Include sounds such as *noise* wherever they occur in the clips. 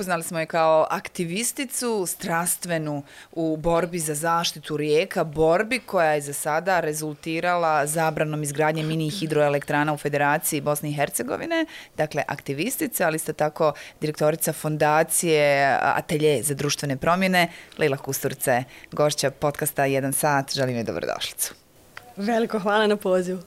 upoznali smo je kao aktivisticu strastvenu u borbi za zaštitu rijeka, borbi koja je za sada rezultirala zabranom izgradnje mini hidroelektrana u Federaciji Bosne i Hercegovine. Dakle, aktivistica, ali isto tako direktorica fondacije Atelje za društvene promjene. Lila Kusturce, gošća podcasta 1 sat. Želim je dobrodošlicu. Veliko hvala na pozivu.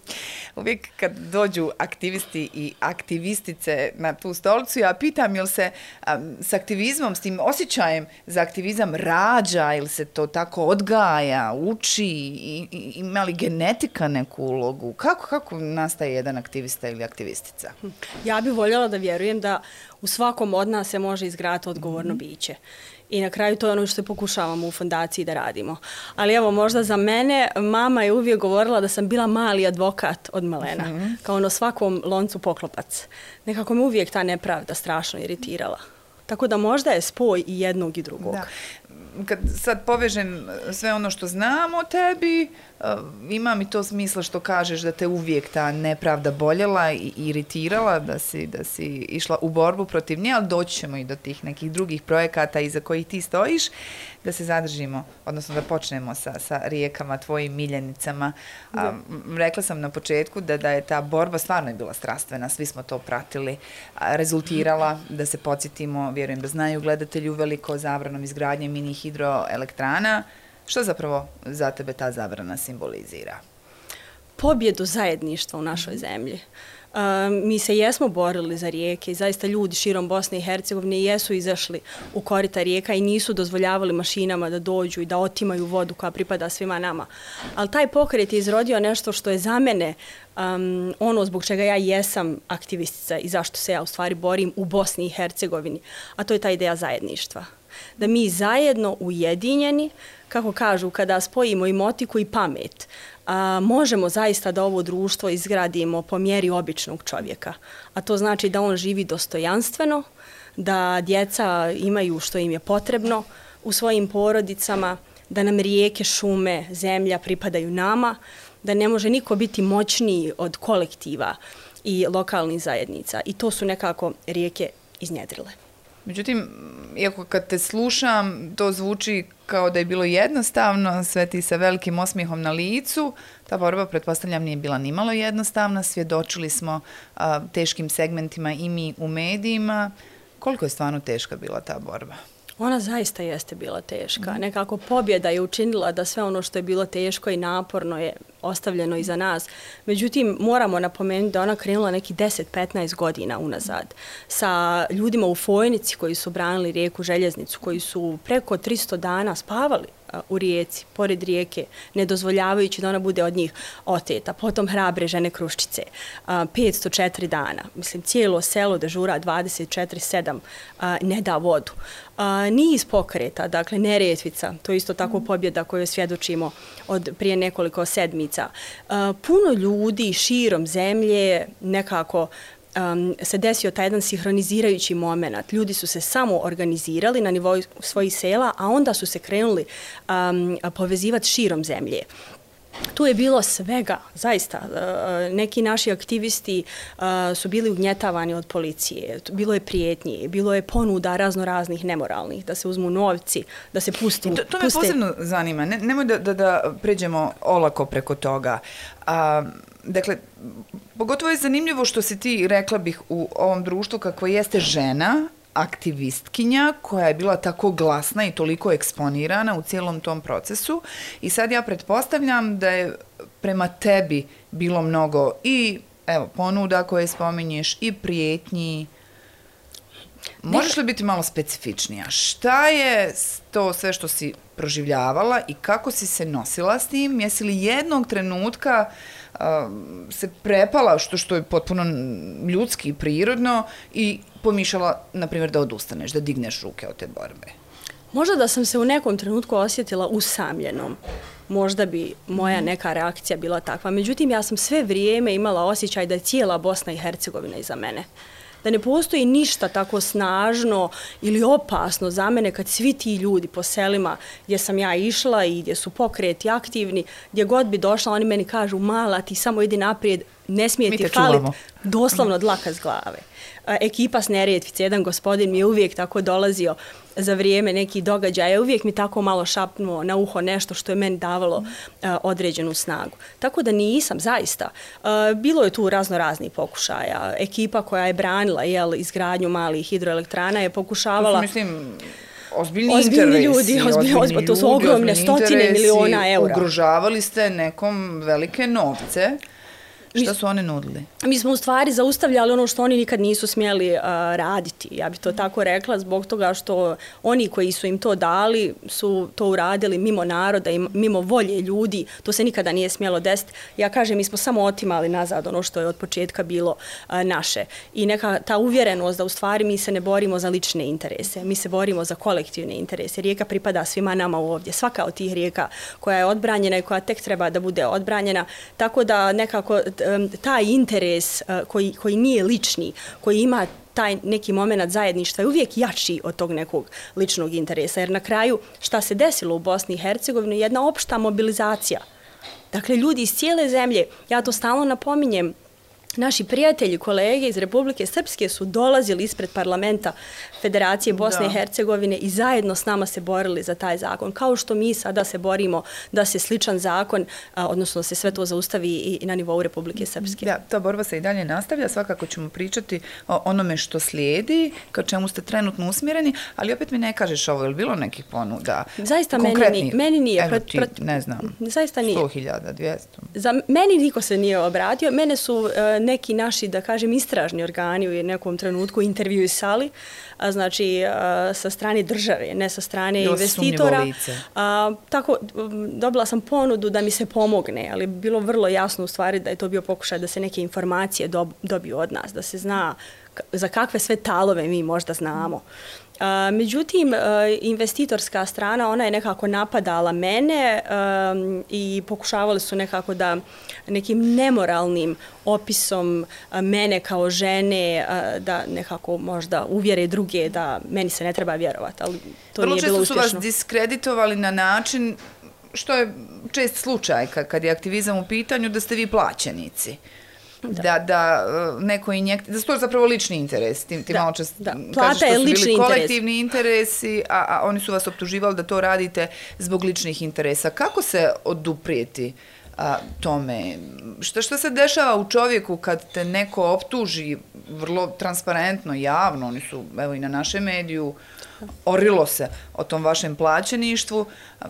Uvijek kad dođu aktivisti i aktivistice na tu stolicu, ja pitam jel se um, s aktivizmom, s tim osjećajem za aktivizam rađa ili se to tako odgaja, uči, i, i, ima li genetika neku ulogu? Kako, kako nastaje jedan aktivista ili aktivistica? Ja bih voljela da vjerujem da u svakom od nas se može izgrati odgovorno mm -hmm. biće. I na kraju to je ono što pokušavamo u fondaciji da radimo. Ali evo, možda za mene, mama je uvijek govorila da sam bila mali advokat od malena. Mm -hmm. Kao ono svakom loncu poklopac. Nekako me uvijek ta nepravda strašno iritirala. Tako da možda je spoj i jednog i drugog. Da. Kad sad povežem sve ono što znam o tebi, ima mi to smisla što kažeš da te uvijek ta nepravda boljela i iritirala, da si, da si išla u borbu protiv nje, ali doći ćemo i do tih nekih drugih projekata iza kojih ti stojiš, da se zadržimo, odnosno da počnemo sa, sa rijekama, tvojim miljenicama. A, rekla sam na početku da, da je ta borba stvarno je bila strastvena, svi smo to pratili, a, rezultirala, da se podsjetimo, vjerujem da znaju gledatelji u veliko zabranom izgradnje mini hidroelektrana, Što zapravo za tebe ta zabrana simbolizira? Pobjedu zajedništva u našoj zemlji. Uh, mi se jesmo borili za rijeke i zaista ljudi širom Bosne i Hercegovine jesu izašli u korita rijeka i nisu dozvoljavali mašinama da dođu i da otimaju vodu koja pripada svima nama. Ali taj pokret je izrodio nešto što je za mene um, ono zbog čega ja jesam aktivistica i zašto se ja u stvari borim u Bosni i Hercegovini, a to je ta ideja zajedništva. Da mi zajedno ujedinjeni kako kažu, kada spojimo i motiku i pamet, a, možemo zaista da ovo društvo izgradimo po mjeri običnog čovjeka. A to znači da on živi dostojanstveno, da djeca imaju što im je potrebno u svojim porodicama, da nam rijeke, šume, zemlja pripadaju nama, da ne može niko biti moćniji od kolektiva i lokalnih zajednica. I to su nekako rijeke iznjedrile. Međutim, iako kad te slušam, to zvuči kao da je bilo jednostavno, sve ti sa velikim osmihom na licu, ta borba, pretpostavljam, nije bila nimalo jednostavna, svjedočili smo a, teškim segmentima i mi u medijima. Koliko je stvarno teška bila ta borba? Ona zaista jeste bila teška. Mm. Nekako pobjeda je učinila da sve ono što je bilo teško i naporno je ostavljeno iza nas. Međutim, moramo napomenuti da ona krenula neki 10-15 godina unazad sa ljudima u Fojnici koji su branili rijeku Željeznicu, koji su preko 300 dana spavali u rijeci, pored rijeke, ne dozvoljavajući da ona bude od njih oteta. Potom hrabre žene Kruščice, 504 dana. Mislim, cijelo selo dežura 24-7 ne da vodu. Niz pokreta, dakle, neretvica, to je isto tako mm. pobjeda koju svjedočimo od prije nekoliko sedmica. Puno ljudi širom zemlje nekako um, se desio taj jedan sinhronizirajući moment. Ljudi su se samo organizirali na nivou svojih sela, a onda su se krenuli um, povezivati širom zemlje. Tu je bilo svega, zaista. Uh, neki naši aktivisti uh, su bili ugnjetavani od policije, bilo je prijetnje, bilo je ponuda razno raznih nemoralnih, da se uzmu novci, da se pusti. To, to me puste... posebno zanima, ne, nemoj da, da, da pređemo olako preko toga. Uh, dakle, pogotovo je zanimljivo što si ti rekla bih u ovom društvu kako jeste žena, aktivistkinja koja je bila tako glasna i toliko eksponirana u cijelom tom procesu i sad ja pretpostavljam da je prema tebi bilo mnogo i evo ponuda koje spominješ i prijetnji Možeš li biti malo specifičnija? Šta je to sve što si proživljavala i kako si se nosila s tim? Jesi li jednog trenutka uh, se prepala, što što je potpuno ljudski i prirodno, i pomišljala, na primjer, da odustaneš, da digneš ruke od te borbe? Možda da sam se u nekom trenutku osjetila usamljenom. Možda bi moja mhm. neka reakcija bila takva. Međutim, ja sam sve vrijeme imala osjećaj da je cijela Bosna i Hercegovina iza mene da ne postoji ništa tako snažno ili opasno za mene kad svi ti ljudi po selima gdje sam ja išla i gdje su pokreti aktivni, gdje god bi došla, oni meni kažu, mala, ti samo idi naprijed, ne smije Mi ti faliti čuvamo. doslovno dlaka s glave. Ekipa s Neretvice, jedan gospodin mi je uvijek tako dolazio za vrijeme nekih događaja, uvijek mi tako malo šapnuo na uho nešto što je meni davalo a, određenu snagu. Tako da nisam, zaista. A, bilo je tu razno razni pokušaja. Ekipa koja je branila jel, izgradnju malih hidroelektrana je To pokušavala... su, mislim, ozbiljni, Ozbiljni interesi. ljudi, ozbiljni- ozbiljni- to su ogromne stotine interesi. miliona eura. Ugrožavali ste nekom velike novce. Šta su oni nudili? mi smo u stvari zaustavljali ono što oni nikad nisu smjeli uh, raditi. Ja bih to tako rekla zbog toga što oni koji su im to dali su to uradili mimo naroda i mimo volje ljudi. To se nikada nije smjelo desiti. Ja kažem, mi smo samo otimali nazad ono što je od početka bilo uh, naše. I neka ta uvjerenost da u stvari mi se ne borimo za lične interese. Mi se borimo za kolektivne interese. Rijeka pripada svima nama ovdje. Svaka od tih rijeka koja je odbranjena i koja tek treba da bude odbranjena. Tako da nekako taj interes e, koji, koji nije lični, koji ima taj neki moment zajedništva je uvijek jači od tog nekog ličnog interesa. Jer na kraju šta se desilo u Bosni i Hercegovini je jedna opšta mobilizacija. Dakle, ljudi iz cijele zemlje, ja to stalno napominjem, Naši prijatelji, kolege iz Republike Srpske su dolazili ispred parlamenta Federacije Bosne Da. i Hercegovine i zajedno s nama se borili za taj zakon. Kao što mi sada se borimo da se sličan zakon, a, odnosno da se sve to zaustavi i i na nivou Republike Srpske. Da, ta borba se i dalje nastavlja, svakako ćemo pričati o onome što slijedi, ka čemu ste trenutno usmjereni, ali opet mi ne kažeš ovo, je li bilo nekih ponuda? Zaista meni meni nije. Evo ti, ne znam, Zaista nije. 100.000, 200. Za meni niko se nije obratio. Mene su e, neki naši, da kažem, istražni organi u nekom trenutku intervjuisali, a, znači sa strane države, ne sa strane si investitora. A, tako, dobila sam ponudu da mi se pomogne, ali bilo vrlo jasno u stvari da je to bio pokušaj da se neke informacije dob, dobiju od nas, da se zna za kakve sve talove mi možda znamo. A, međutim, a, investitorska strana, ona je nekako napadala mene um, i pokušavali su nekako da nekim nemoralnim opisom a, mene kao žene da nekako možda uvjere druge da meni se ne treba vjerovati, ali to Vrlo nije bilo često su uspješno. vas diskreditovali na način što je čest slučaj kad je aktivizam u pitanju da ste vi plaćenici. Da, da, da e, neko injekt, da su to zapravo lični interes. Ti, ti Da, malo čas da. kažeš Plata što je su lični bili interes. kolektivni interesi, a, a oni su vas optuživali da to radite zbog ličnih interesa. Kako se oduprijeti a, tome? Šta, šta se dešava u čovjeku kad te neko optuži vrlo transparentno, javno, oni su, evo i na našem mediju, orilo se o tom vašem plaćeništvu.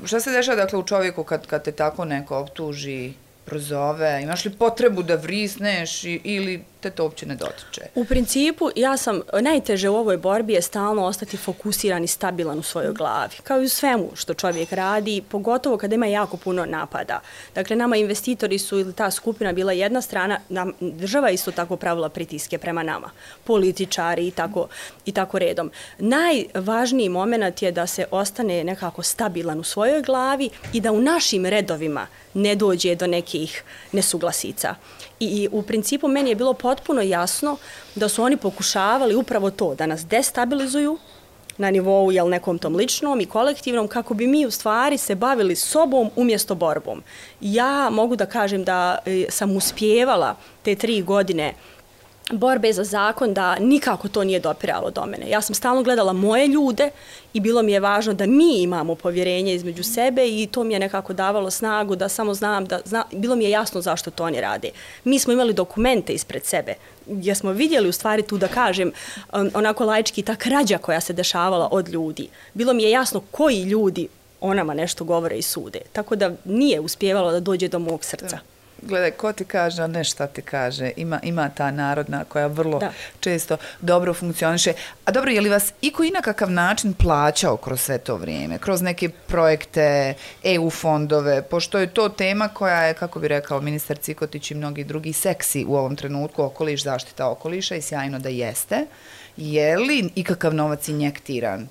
Šta se dešava dakle u čovjeku kad, kad te tako neko optuži, prozove, imaš li potrebu da vrisneš i, ili te to uopće ne dotiče? U principu, ja sam, najteže u ovoj borbi je stalno ostati fokusiran i stabilan u svojoj glavi. Kao i u svemu što čovjek radi, pogotovo kada ima jako puno napada. Dakle, nama investitori su ili ta skupina bila jedna strana, nam, država isto tako pravila pritiske prema nama, političari i tako, i tako redom. Najvažniji moment je da se ostane nekako stabilan u svojoj glavi i da u našim redovima ne dođe do nekih nesuglasica. I, I u principu meni je bilo potpuno jasno da su oni pokušavali upravo to, da nas destabilizuju na nivou jel, nekom tom ličnom i kolektivnom, kako bi mi u stvari se bavili sobom umjesto borbom. Ja mogu da kažem da e, sam uspjevala te tri godine borbe za zakon da nikako to nije dopiralo do mene. Ja sam stalno gledala moje ljude i bilo mi je važno da mi imamo povjerenje između sebe i to mi je nekako davalo snagu da samo znam da zna, bilo mi je jasno zašto to oni rade. Mi smo imali dokumente ispred sebe gdje smo vidjeli u stvari tu da kažem um, onako laički ta krađa koja se dešavala od ljudi. Bilo mi je jasno koji ljudi o nama nešto govore i sude. Tako da nije uspjevalo da dođe do mog srca. Gledaj, ko ti kaže, a ne šta ti kaže. Ima, ima ta narodna koja vrlo Da. često dobro funkcioniše. A dobro, je li vas iko i na kakav način plaćao kroz sve to vrijeme? Kroz neke projekte, EU fondove, pošto je to tema koja je, kako bi rekao ministar Cikotić i mnogi drugi, seksi u ovom trenutku, okoliš, zaštita okoliša i sjajno da jeste. Je li ikakav novac injektiran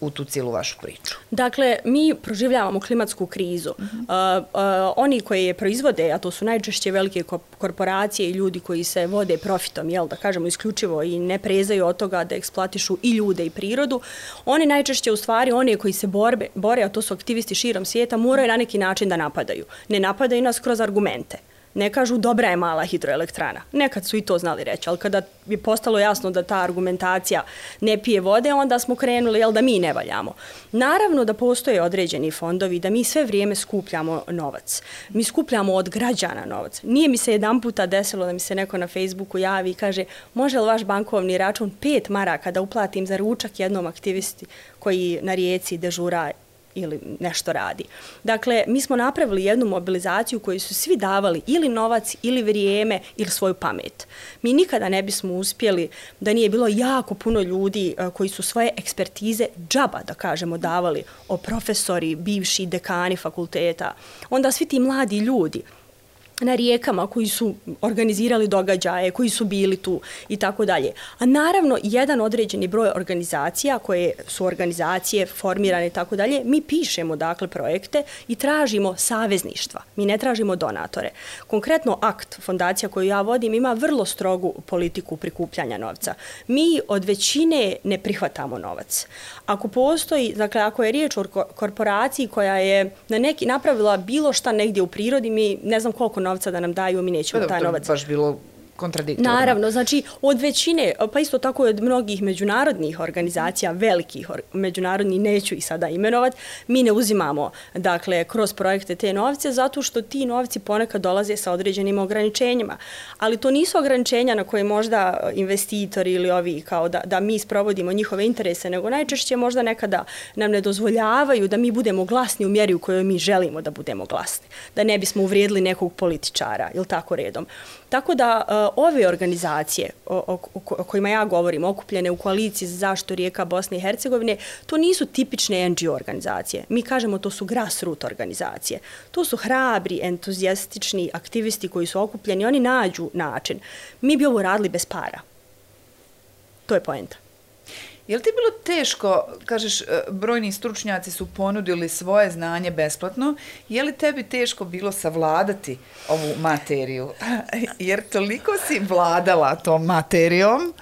u tu cijelu vašu priču? Dakle, mi proživljavamo klimatsku krizu. Uh -huh. uh, uh, oni koji je proizvode, a to su najčešće velike ko korporacije i ljudi koji se vode profitom, jel da kažemo isključivo i ne prezaju od toga da eksploatišu i ljude i prirodu, oni najčešće u stvari, oni koji se borbe, bore, a to su aktivisti širom svijeta, moraju na neki način da napadaju. Ne napadaju nas kroz argumente Ne kažu dobra je mala hidroelektrana. Nekad su i to znali reći, ali kada je postalo jasno da ta argumentacija ne pije vode, onda smo krenuli jel, da mi ne valjamo. Naravno da postoje određeni fondovi, da mi sve vrijeme skupljamo novac. Mi skupljamo od građana novac. Nije mi se jedan puta desilo da mi se neko na Facebooku javi i kaže može li vaš bankovni račun pet maraka da uplatim za ručak jednom aktivisti koji na rijeci dežura ili nešto radi. Dakle, mi smo napravili jednu mobilizaciju koju su svi davali ili novac, ili vrijeme, ili svoju pamet. Mi nikada ne bismo uspjeli da nije bilo jako puno ljudi e, koji su svoje ekspertize džaba, da kažemo, davali o profesori, bivši dekani fakulteta. Onda svi ti mladi ljudi na rijekama koji su organizirali događaje, koji su bili tu i tako dalje. A naravno, jedan određeni broj organizacija koje su organizacije formirane i tako dalje, mi pišemo dakle projekte i tražimo savezništva. Mi ne tražimo donatore. Konkretno akt fondacija koju ja vodim ima vrlo strogu politiku prikupljanja novca. Mi od većine ne prihvatamo novac. Ako postoji, dakle, ako je riječ o korporaciji koja je na neki napravila bilo šta negdje u prirodi, mi ne znam koliko novca da nam daju, mi nećemo pa, taj novac. To baš bilo kontradiktorno. Naravno, znači od većine, pa isto tako i od mnogih međunarodnih organizacija, velikih or, međunarodnih, neću ih sada imenovat, mi ne uzimamo dakle, kroz projekte te novce zato što ti novci ponekad dolaze sa određenim ograničenjima. Ali to nisu ograničenja na koje možda e, investitori ili ovi kao da, da mi sprovodimo njihove interese, nego najčešće možda nekada nam ne dozvoljavaju da mi budemo glasni u mjeri u kojoj mi želimo da budemo glasni. Da ne bismo uvrijedili nekog političara ili tako redom. Tako da e, Eh, ove organizacije o, o, o kojima ja govorim, okupljene u koaliciji za zaštitu rijeka Bosne i Hercegovine, to nisu tipične NGO organizacije. Mi kažemo to su grassroot organizacije. To su hrabri, entuzijastični aktivisti koji su okupljeni, oni nađu način. Mi bi ovo radili bez para. To je poenta. Je li ti bilo teško, kažeš, e, brojni stručnjaci su ponudili svoje znanje besplatno, je li tebi teško bilo savladati ovu materiju? *laughs* Jer toliko si vladala tom materijom,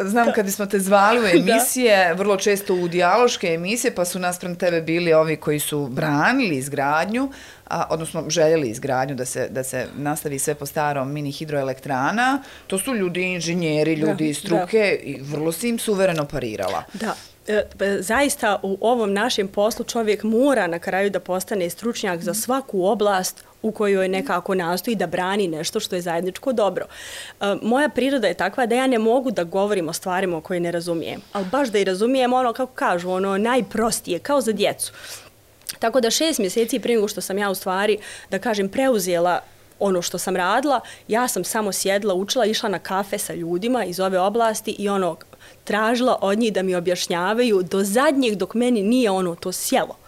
Znam kad smo te zvali u *laughs* emisije, vrlo često u dijaloške emisije, pa su naspram tebe bili ovi koji su branili izgradnju, a, odnosno željeli izgradnju da se, da se nastavi sve po starom mini hidroelektrana. To su ljudi inženjeri, ljudi iz struke da. i vrlo si im suvereno parirala. Da. E, zaista u ovom našem poslu čovjek mora na kraju da postane stručnjak za svaku oblast u kojoj nekako nastoji da brani nešto što je zajedničko dobro. E, moja priroda je takva da ja ne mogu da govorim o stvarima koje ne razumijem, ali baš da i razumijem ono, kako kažu, ono najprostije, kao za djecu. Tako da šest mjeseci prije nego što sam ja u stvari, da kažem, preuzela ono što sam radila, ja sam samo sjedla, učila, išla na kafe sa ljudima iz ove oblasti i ono, tražila od njih da mi objašnjavaju do zadnjeg dok meni nije ono to sjelo.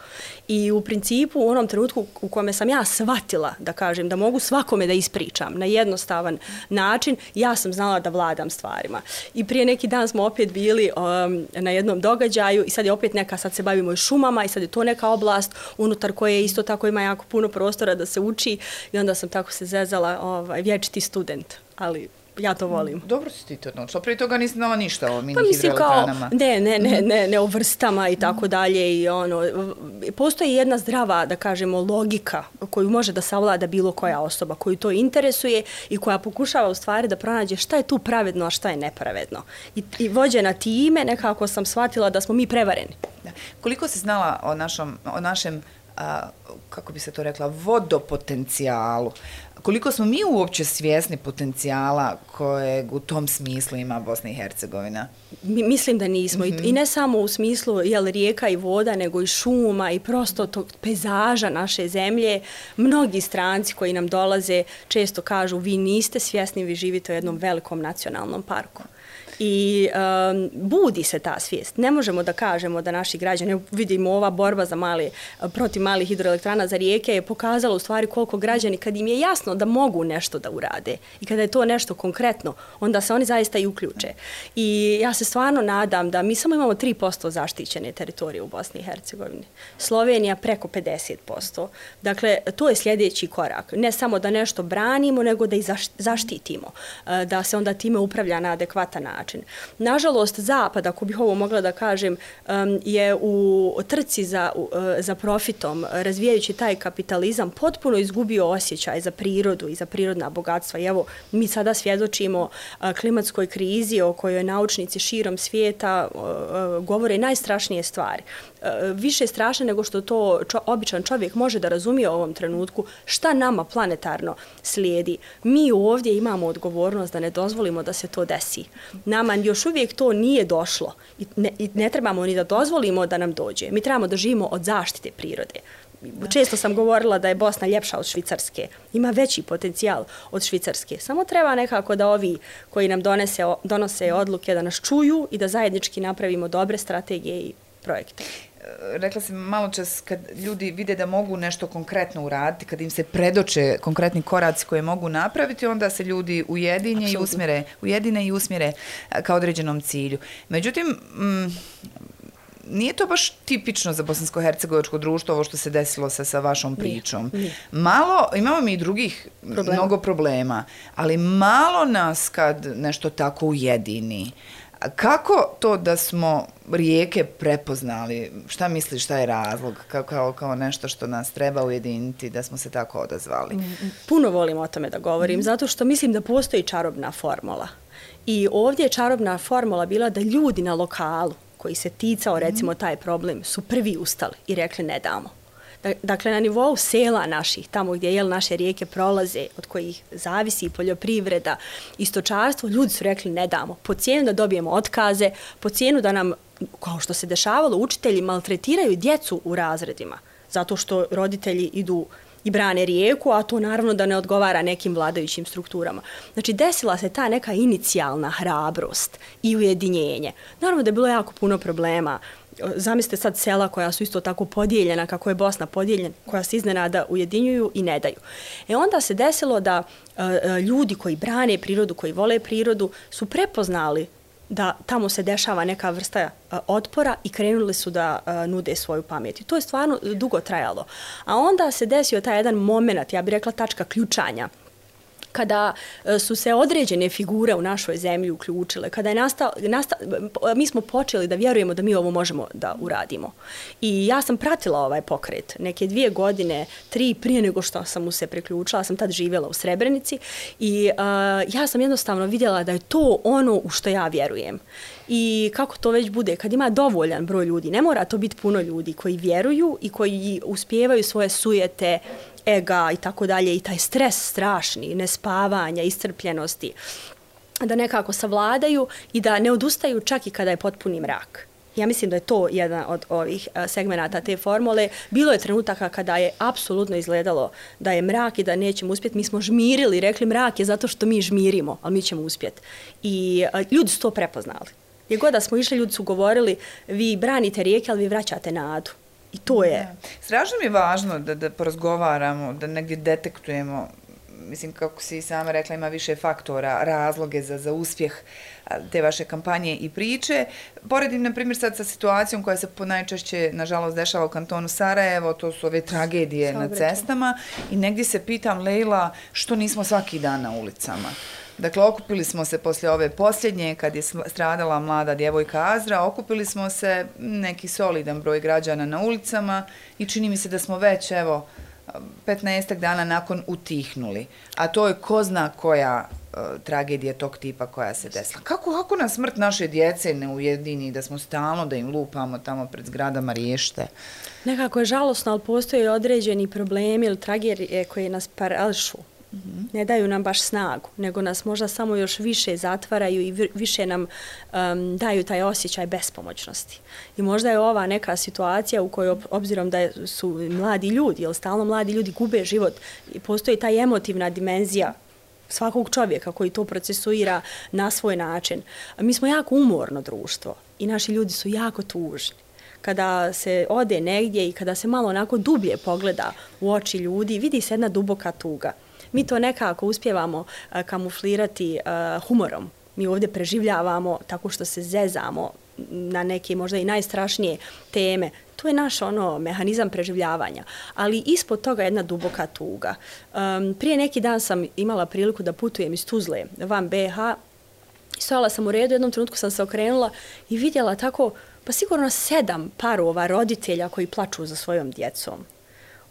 I u principu u onom trenutku u kome sam ja shvatila da kažem da mogu svakome da ispričam na jednostavan način, ja sam znala da vladam stvarima. I prije neki dan smo opet bili um, na jednom događaju i sad je opet neka, sad se bavimo i šumama i sad je to neka oblast unutar koje isto tako ima jako puno prostora da se uči i onda sam tako se zezala ovaj, vječiti student. Ali ja to volim. Dobro si ti to odnočila. Prije toga nisi znala ništa o mini pa, mislim, kao, ne, ne, ne, ne, ne o vrstama i tako dalje. I ono, postoji jedna zdrava, da kažemo, logika koju može da savlada bilo koja osoba koju to interesuje i koja pokušava u stvari da pronađe šta je tu pravedno, a šta je nepravedno. I, i vođena time nekako sam shvatila da smo mi prevareni. Da. Koliko si znala o, našom, o našem a, kako bi se to rekla, vodopotencijalu. Koliko smo mi uopće svjesni potencijala kojeg u tom smislu ima Bosna i Hercegovina? Mi, mislim da nismo. Mm -hmm. I, I ne samo u smislu jel, rijeka i voda, nego i šuma i prosto tog pezaža naše zemlje. Mnogi stranci koji nam dolaze često kažu vi niste svjesni, vi živite u jednom velikom nacionalnom parku i um, budi se ta svijest. Ne možemo da kažemo da naši građani, vidimo ova borba za mali, protiv malih hidroelektrana za rijeke je pokazala u stvari koliko građani, kad im je jasno da mogu nešto da urade i kada je to nešto konkretno, onda se oni zaista i uključe. I ja se stvarno nadam da mi samo imamo 3% zaštićene teritorije u Bosni i Hercegovini. Slovenija preko 50%. Dakle, to je sljedeći korak. Ne samo da nešto branimo, nego da i zaštitimo. E, da se onda time upravlja na adekvatan način način. Nažalost, Zapad, ako bih ovo mogla da kažem, je u trci za, e, za profitom, razvijajući taj kapitalizam, potpuno izgubio osjećaj za prirodu i za prirodna bogatstva. I evo, mi sada svjedočimo e, klimatskoj krizi o kojoj naučnici širom svijeta e, govore najstrašnije stvari. Više strašne nego što to čo, običan čovjek može da razumije u ovom trenutku šta nama planetarno slijedi. Mi ovdje imamo odgovornost da ne dozvolimo da se to desi. Nama još uvijek to nije došlo i ne, i ne trebamo ni da dozvolimo da nam dođe. Mi trebamo da živimo od zaštite prirode. Često sam govorila da je Bosna ljepša od Švicarske. Ima veći potencijal od Švicarske. Samo treba nekako da ovi koji nam donese, donose odluke da nas čuju i da zajednički napravimo dobre strategije i projekte rekla sam malo čas, kad ljudi vide da mogu nešto konkretno uraditi, kad im se predoče konkretni koraci koje mogu napraviti, onda se ljudi ujedinje i usmjere, ujedine i usmjere ka određenom cilju. Međutim, m, nije to baš tipično za bosansko-hercegovačko društvo ovo što se desilo sa, sa vašom pričom. Nije, nije. Malo, imamo mi i drugih problema. mnogo problema, ali malo nas kad nešto tako ujedini. Kako to da smo rijeke prepoznali? Šta misliš, šta je razlog? Kao, kao, kao nešto što nas treba ujediniti da smo se tako odazvali? Puno volim o tome da govorim, mm. zato što mislim da postoji čarobna formula. I ovdje je čarobna formula bila da ljudi na lokalu koji se ticao recimo taj problem su prvi ustali i rekli ne damo. E, dakle, na nivou sela naših, tamo gdje jel, naše rijeke prolaze, od kojih zavisi poljoprivreda, i stočarstvo, ljudi su rekli ne damo. Po cijenu da dobijemo otkaze, po cijenu da nam, kao što se dešavalo, učitelji maltretiraju djecu u razredima, zato što roditelji idu i brane rijeku, a to naravno da ne odgovara nekim vladajućim strukturama. Znači, desila se ta neka inicijalna hrabrost i ujedinjenje. Naravno da je bilo jako puno problema. Zamislite sad sela koja su isto tako podijeljena, kako je Bosna podijeljena, koja se iznenada ujedinjuju i ne daju. E onda se desilo da e, e, ljudi koji brane prirodu, koji vole prirodu, su prepoznali da tamo se dešava neka vrsta e, otpora i krenuli su da nude svoju pamet. I to je stvarno dugo trajalo. A onda se desio taj jedan moment, ja bih rekla tačka ključanja, kada e, su se određene figure u našoj zemlji uključile, kada je nastao, nastao, mi smo počeli da vjerujemo da mi ovo možemo da uradimo. I ja sam pratila ovaj pokret neke dvije godine, tri prije nego što sam mu se priključila, sam tad živjela u Srebrenici i uh, ja sam jednostavno vidjela da je to ono u što ja vjerujem. I kako to već bude, kad ima dovoljan broj ljudi, ne mora to biti puno ljudi koji vjeruju i koji uspijevaju svoje sujete ega i tako dalje i taj stres strašni, nespavanja, iscrpljenosti, da nekako savladaju i da ne odustaju čak i kada je potpuni mrak. Ja mislim da je to jedan od ovih e, segmenata te formule. Bilo je trenutaka kada je apsolutno izgledalo da je mrak i da nećemo uspjeti. Mi smo žmirili, rekli mrak je zato što mi žmirimo, ali mi ćemo uspjeti. I e, ljudi su to prepoznali. Gdje god da smo išli, ljudi su govorili, vi branite rijeke, ali vi vraćate nadu. I to je. Ja. Strašno mi je važno da, da porazgovaramo, da negdje detektujemo, mislim kako si sama rekla, ima više faktora, razloge za, za uspjeh te vaše kampanje i priče. Poredim, na primjer, sad sa situacijom koja se najčešće, nažalost, dešava u kantonu Sarajevo, to su ove tragedije Saobraću. na cestama i negdje se pitam, Lejla, što nismo svaki dan na ulicama? Dakle, okupili smo se poslije ove posljednje, kad je stradala mlada djevojka Azra, okupili smo se neki solidan broj građana na ulicama i čini mi se da smo već, evo, 15 dana nakon utihnuli. A to je ko zna koja e, tragedija tog tipa koja se desila. Kako, kako na smrt naše djece ne ujedini da smo stalno da im lupamo tamo pred zgradama riješte? Nekako je žalosno, ali postoje određeni problemi ili tragedije koje nas parališu ne daju nam baš snagu, nego nas možda samo još više zatvaraju i više nam um, daju taj osjećaj bespomoćnosti. I možda je ova neka situacija u kojoj, obzirom da su mladi ljudi, jer stalno mladi ljudi gube život, i postoji ta emotivna dimenzija svakog čovjeka koji to procesuira na svoj način. Mi smo jako umorno društvo i naši ljudi su jako tužni kada se ode negdje i kada se malo onako dublje pogleda u oči ljudi, vidi se jedna duboka tuga mi to nekako uspjevamo uh, kamuflirati uh, humorom. Mi ovdje preživljavamo tako što se zezamo na neke možda i najstrašnije teme. To je naš ono mehanizam preživljavanja. Ali ispod toga jedna duboka tuga. Um, prije neki dan sam imala priliku da putujem iz Tuzle van BH Stojala sam u redu, jednom trenutku sam se okrenula i vidjela tako, pa sigurno sedam parova roditelja koji plaču za svojom djecom.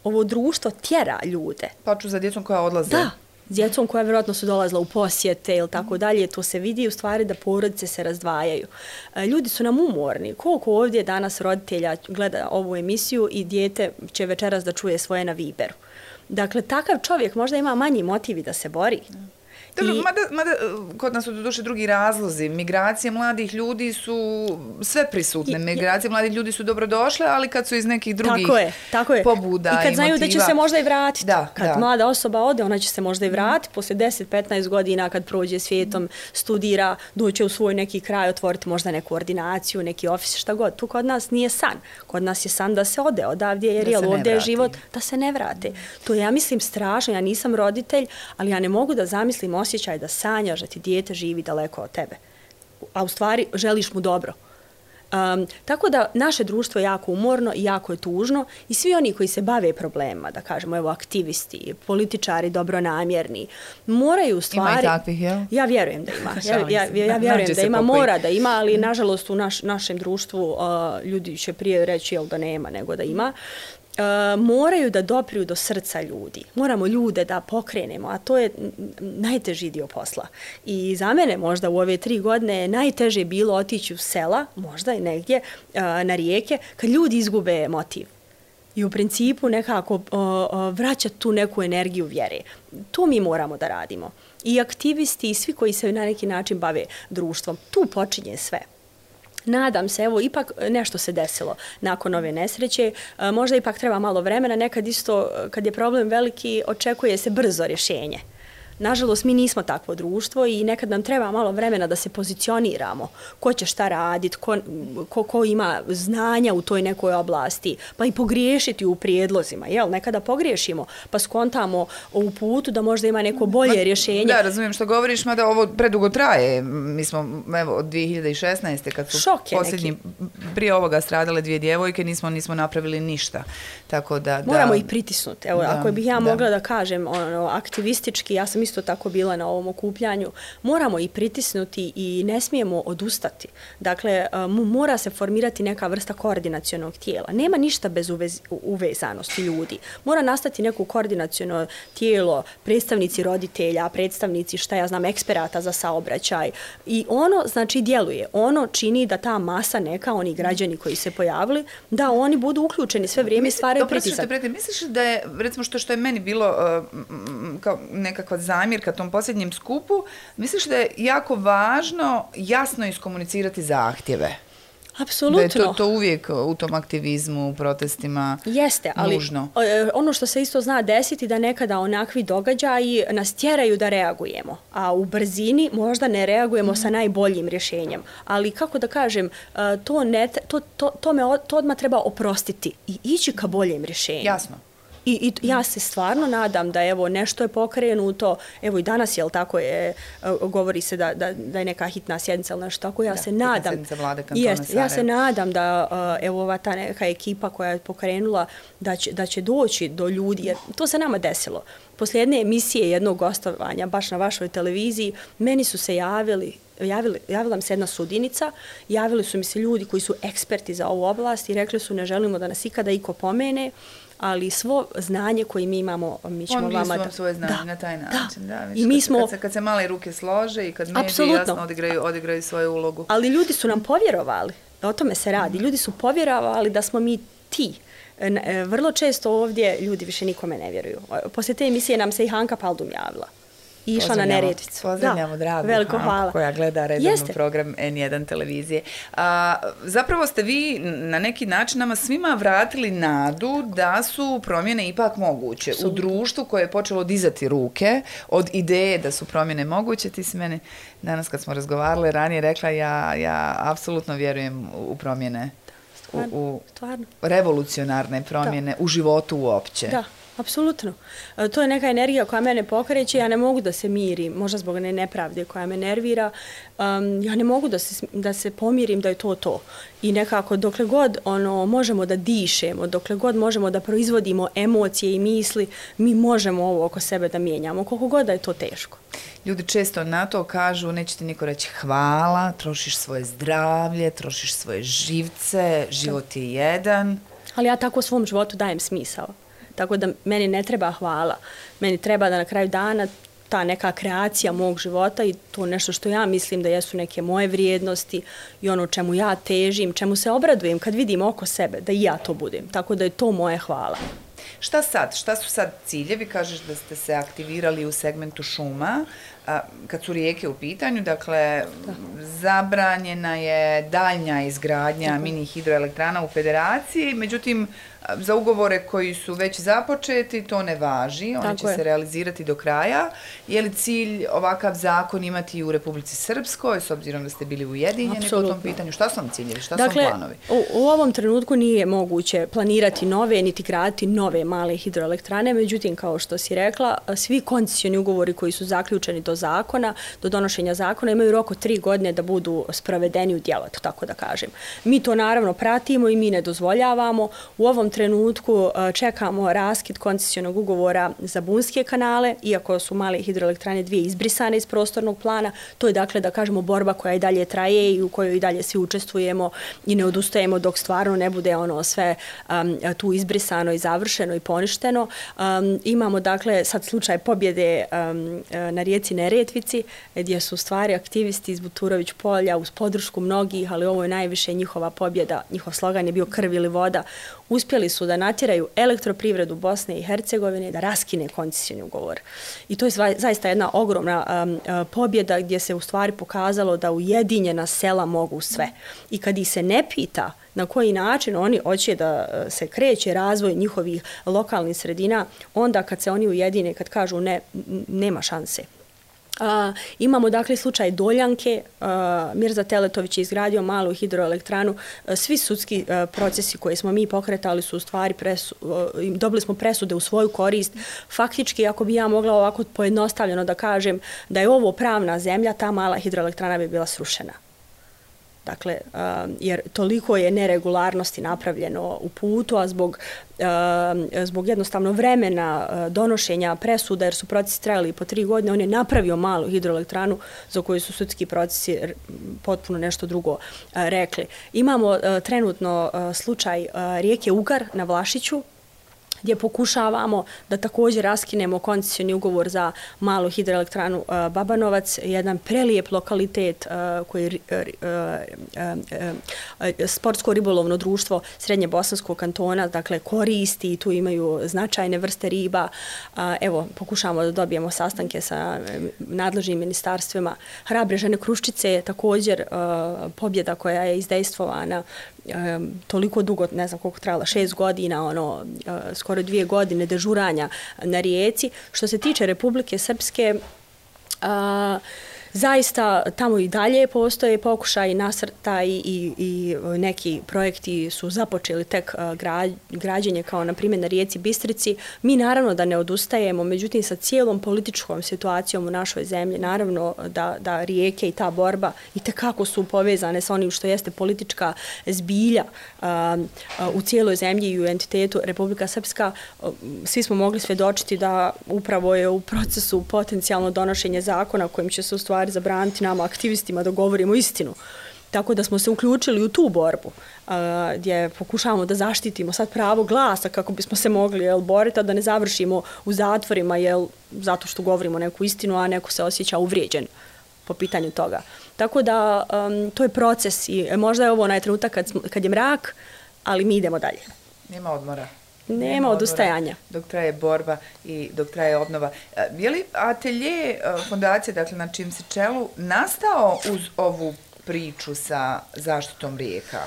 Ovo društvo tjera ljude. Plaču za djecom koja odlaze? Da, djecom koja vjerojatno su dolazila u posjete ili tako dalje, to se vidi u stvari da porodice se razdvajaju. E, ljudi su nam umorni. Koliko ovdje danas roditelja gleda ovu emisiju i dijete će večeras da čuje svoje na Viberu. Dakle, takav čovjek možda ima manji motivi da se bori. Dobro, I... mada, mada e, kod nas su do duše drugi razlozi. Migracije mladih ljudi su sve prisutne. Migracije mladih ljudi su dobrodošle, ali kad su iz nekih drugih tako je, tako je. pobuda i kad znaju motiva... da će se možda i vratiti. Da, kad da. mlada osoba ode, ona će se možda i vratiti. Posle 10-15 godina kad prođe svijetom, studira, doće u svoj neki kraj, otvoriti možda neku ordinaciju, neki ofis, šta god. Tu kod nas nije san. Kod nas je san da se ode odavdje, jer je ovdje je život da se ne vrate. To ja mislim strašno. Ja nisam roditelj, ali ja ne mogu da zamislim osjećaj da sanjaš da ti dijete živi daleko od tebe. A u stvari želiš mu dobro. Um, tako da naše društvo je jako umorno i jako je tužno i svi oni koji se bave problema, da kažemo, evo, aktivisti, političari, dobronamjerni, moraju u stvari... Ima i takvih, jel? Ja vjerujem da ima. *laughs* Ja, ja, ja, ja vjerujem da ima, mora da ima, ali *laughs* nažalost u naš, našem društvu uh, ljudi će prije reći jel, da nema nego da ima. Uh, moraju da dopriju do srca ljudi. Moramo ljude da pokrenemo, a to je najteži dio posla. I za mene možda u ove tri godine najteže bilo otići u sela, možda i negdje, uh, na rijeke, kad ljudi izgube motiv. I u principu nekako uh, uh, vraća tu neku energiju vjere. To mi moramo da radimo. I aktivisti i svi koji se na neki način bave društvom, tu počinje sve nadam se, evo, ipak nešto se desilo nakon ove nesreće. E, možda ipak treba malo vremena, nekad isto, e, kad je problem veliki, očekuje se brzo rješenje. Nažalost, mi nismo takvo društvo i nekad nam treba malo vremena da se pozicioniramo. Ko će šta raditi, ko, ko, ko ima znanja u toj nekoj oblasti, pa i pogriješiti u prijedlozima. Jel? Nekada pogriješimo, pa skontamo u putu da možda ima neko bolje Ma, rješenje. Da, razumijem što govoriš, mada ovo predugo traje. Mi smo, evo, od 2016. kad su posljednji, neki. prije ovoga stradale dvije djevojke, nismo nismo napravili ništa. Tako da, da Moramo ih pritisnuti. Evo, da, ako bih ja da. mogla da kažem ono, aktivistički, ja sam isto tako bila na ovom okupljanju, moramo i pritisnuti i ne smijemo odustati. Dakle, e, mora se formirati neka vrsta koordinacijonog tijela. Nema ništa bez uvez, uvezanosti ljudi. Mora nastati neko koordinacijono tijelo, predstavnici roditelja, predstavnici, šta ja znam, eksperata za saobraćaj. I ono, znači, djeluje. Ono čini da ta masa neka, oni građani koji se pojavili, da oni budu uključeni sve vrijeme i stvaraju pritisak. Misliš da je, recimo, što, što je meni bilo uh, kao nekakva zamjerka tom posljednjem skupu, misliš da je jako važno jasno iskomunicirati zahtjeve? Apsolutno. Da je to, to uvijek u tom aktivizmu, u protestima Jeste, ali nužno. E, ono što se isto zna desiti da nekada onakvi događaji nas tjeraju da reagujemo, a u brzini možda ne reagujemo mm. sa najboljim rješenjem. Ali kako da kažem, e, to, ne, to, to, to, me, to odmah treba oprostiti i ići ka boljem rješenju. Jasno. I, I ja se stvarno nadam da evo nešto je pokrenuto, evo i danas je tako je, e, govori se da, da, da je neka hitna sjednica ili nešto tako, ja da, se nadam. Vlade jest, ja se nadam da e, evo ova ta neka ekipa koja je pokrenula da će, da će doći do ljudi, jer to se nama desilo. Poslije jedne emisije jednog gostovanja, baš na vašoj televiziji, meni su se javili Javili, javila mi se jedna sudinica, javili su mi se ljudi koji su eksperti za ovu oblast i rekli su ne želimo da nas ikada iko pomene, ali svo znanje koje mi imamo, mi ćemo vama... On vam svoje znanje da, na taj način. Da, da I mi smo... Kad se, kad se male ruke slože i kad mediji jasno odigraju, odigraju svoju ulogu. Ali ljudi su nam povjerovali, o tome se radi, ljudi su povjerovali da smo mi ti. E, vrlo često ovdje ljudi više nikome ne vjeruju. Poslije te emisije nam se i Hanka Paldum javila išla na Neretvicu. Pozdravljamo dragu veliko hvala. koja gleda redovno Jeste. program N1 televizije. A, zapravo ste vi na neki način nama svima vratili nadu da su promjene ipak moguće. U društvu koje je počelo dizati ruke od ideje da su promjene moguće, ti si mene danas kad smo razgovarali ranije rekla ja, ja apsolutno vjerujem u promjene. Stvarno, u, u stvarno. revolucionarne promjene da. u životu uopće. Da Apsolutno. E, to je neka energija koja mene pokreće, ja ne mogu da se mirim, možda zbog ne nepravde koja me nervira, um, ja ne mogu da se, da se pomirim da je to to. I nekako dokle god ono možemo da dišemo, dokle god možemo da proizvodimo emocije i misli, mi možemo ovo oko sebe da mijenjamo, koliko god da je to teško. Ljudi često na to kažu, neće ti niko reći hvala, trošiš svoje zdravlje, trošiš svoje živce, život je jedan. Ali ja tako svom životu dajem smisao. Tako da meni ne treba hvala. Meni treba da na kraju dana ta neka kreacija mog života i to nešto što ja mislim da jesu neke moje vrijednosti i ono čemu ja težim, čemu se obradujem kad vidim oko sebe, da i ja to budem. Tako da je to moje hvala. Šta sad? Šta su sad ciljevi? Kažeš da ste se aktivirali u segmentu šuma. A, kad su rijeke u pitanju, dakle, da. zabranjena je daljnja izgradnja Tako. mini hidroelektrana u federaciji, međutim, za ugovore koji su već započeti, to ne važi, oni će je. se realizirati do kraja. Je li cilj ovakav zakon imati u Republici Srpskoj, s obzirom da ste bili ujedinjeni Absolutno. po tom pitanju? Šta su vam ciljevi, šta dakle, su vam planovi? U, u ovom trenutku nije moguće planirati nove, niti graditi nove male hidroelektrane, međutim, kao što si rekla, svi koncesioni ugovori koji su zaključeni do zakona, do donošenja zakona, imaju roko tri godine da budu sprovedeni u djelo, tako da kažem. Mi to naravno pratimo i mi ne dozvoljavamo. U ovom trenutku e, čekamo raskid koncesionog ugovora za bunske kanale, iako su male hidroelektrane dvije izbrisane iz prostornog plana. To je dakle da kažemo borba koja i dalje traje i u kojoj i dalje svi učestvujemo i ne odustajemo dok stvarno ne bude ono sve um, tu izbrisano i završeno i poništeno. Um, imamo dakle sad slučaj pobjede um, na rijeci Neretvici gdje su stvari aktivisti iz Buturović polja uz podršku mnogih, ali ovo je najviše njihova pobjeda. Njihov slogan je bio krv ili voda uspjeli su da natjeraju elektroprivredu Bosne i Hercegovine da raskine koncesijni ugovor. I to je zaista jedna ogromna um, uh, pobjeda gdje se u stvari pokazalo da ujedinjena sela mogu sve. I kad ih se ne pita na koji način oni hoće da uh, se kreće razvoj njihovih lokalnih sredina, onda kad se oni ujedine, kad kažu ne, nema šanse. A, imamo dakle slučaj Doljanke, a, Mirza Teletović je izgradio malu hidroelektranu, a, svi sudski a, procesi koje smo mi pokretali su u stvari, presu, a, dobili smo presude u svoju korist. Faktički, ako bi ja mogla ovako pojednostavljeno da kažem da je ovo pravna zemlja, ta mala hidroelektrana bi bila srušena. Dakle, jer toliko je neregularnosti napravljeno u putu, a zbog, zbog jednostavno vremena donošenja presuda, jer su procesi trajali po tri godine, on je napravio malu hidroelektranu za koju su sudski procesi potpuno nešto drugo rekli. Imamo trenutno slučaj rijeke Ugar na Vlašiću, gdje pokušavamo da također raskinemo koncesioni ugovor za malu hidroelektranu e, Babanovac, jedan prelijep lokalitet e, koji e, sportsko ribolovno društvo Srednje Bosanskog kantona, dakle koristi i tu imaju značajne vrste riba. Evo, pokušavamo da dobijemo sastanke sa nadležnim ministarstvima. Hrabre žene Kruščice je također pobjeda koja je izdejstvovana toliko dugo, ne znam koliko trajala, šest godina, ono, e, skoro dvije godine dežuranja na rijeci. Što se tiče Republike Srpske, a, zaista tamo i dalje postoje pokušaj nasrta i, i, i neki projekti su započeli tek e, građenje kao na primjer na rijeci Bistrici. Mi naravno da ne odustajemo, međutim sa cijelom političkom situacijom u našoj zemlji, naravno da, da rijeke i ta borba i tekako su povezane sa onim što jeste politička zbilja a, a, u cijeloj zemlji i u entitetu Republika Srpska. Svi smo mogli svedočiti da upravo je u procesu potencijalno donošenje zakona kojim će se u stvari stvari zabraniti nama aktivistima da govorimo istinu. Tako da smo se uključili u tu borbu uh, gdje pokušavamo da zaštitimo sad pravo glasa kako bismo se mogli jel, boriti, da ne završimo u zatvorima jel, zato što govorimo neku istinu, a neko se osjeća uvrijeđen po pitanju toga. Tako da um, to je proces i e, možda je ovo onaj trenutak kad, kad je mrak, ali mi idemo dalje. Nema odmora. Nema odustajanja. Dok traje borba i dok traje obnova. E, je li atelje e, fondacije, dakle na čim se čelu, nastao uz ovu priču sa zaštitom rijeka?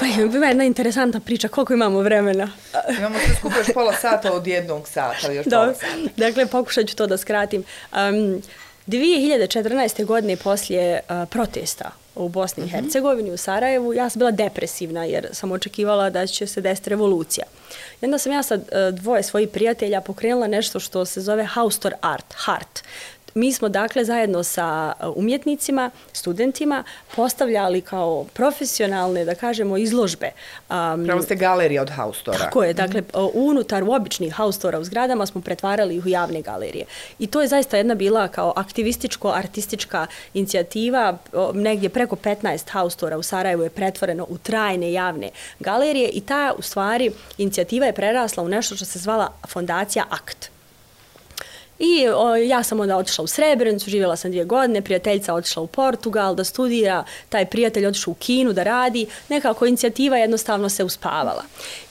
Pa ima jedna interesantna priča, koliko imamo vremena? Imamo se skupo još pola sata od jednog sata, još pola sata. Dakle, pokušat ću to da skratim. Um, 2014. godine poslije uh, protesta u Bosni i Hercegovini, u Sarajevu, ja sam bila depresivna jer sam očekivala da će se desiti revolucija. I onda sam ja sa e, dvoje svojih prijatelja pokrenula nešto što se zove Haustor Art, Heart. Mi smo dakle zajedno sa uh, umjetnicima, studentima postavljali kao profesionalne, da kažemo, izložbe. Um, Pravo ste galerija od haustora. Tako je, dakle, -hmm. unutar u običnih haustora u zgradama smo pretvarali ih u javne galerije. I to je zaista jedna bila kao aktivističko-artistička inicijativa. Negdje preko 15 haustora u Sarajevu je pretvoreno u trajne javne galerije i ta, u stvari, inicijativa je prerasla u nešto što se zvala Fondacija Akt. I o, ja sam onda otišla u Srebrenicu, živjela sam dvije godine, prijateljica otišla u Portugal da studira, taj prijatelj otišao u Kinu da radi, nekako inicijativa jednostavno se uspavala.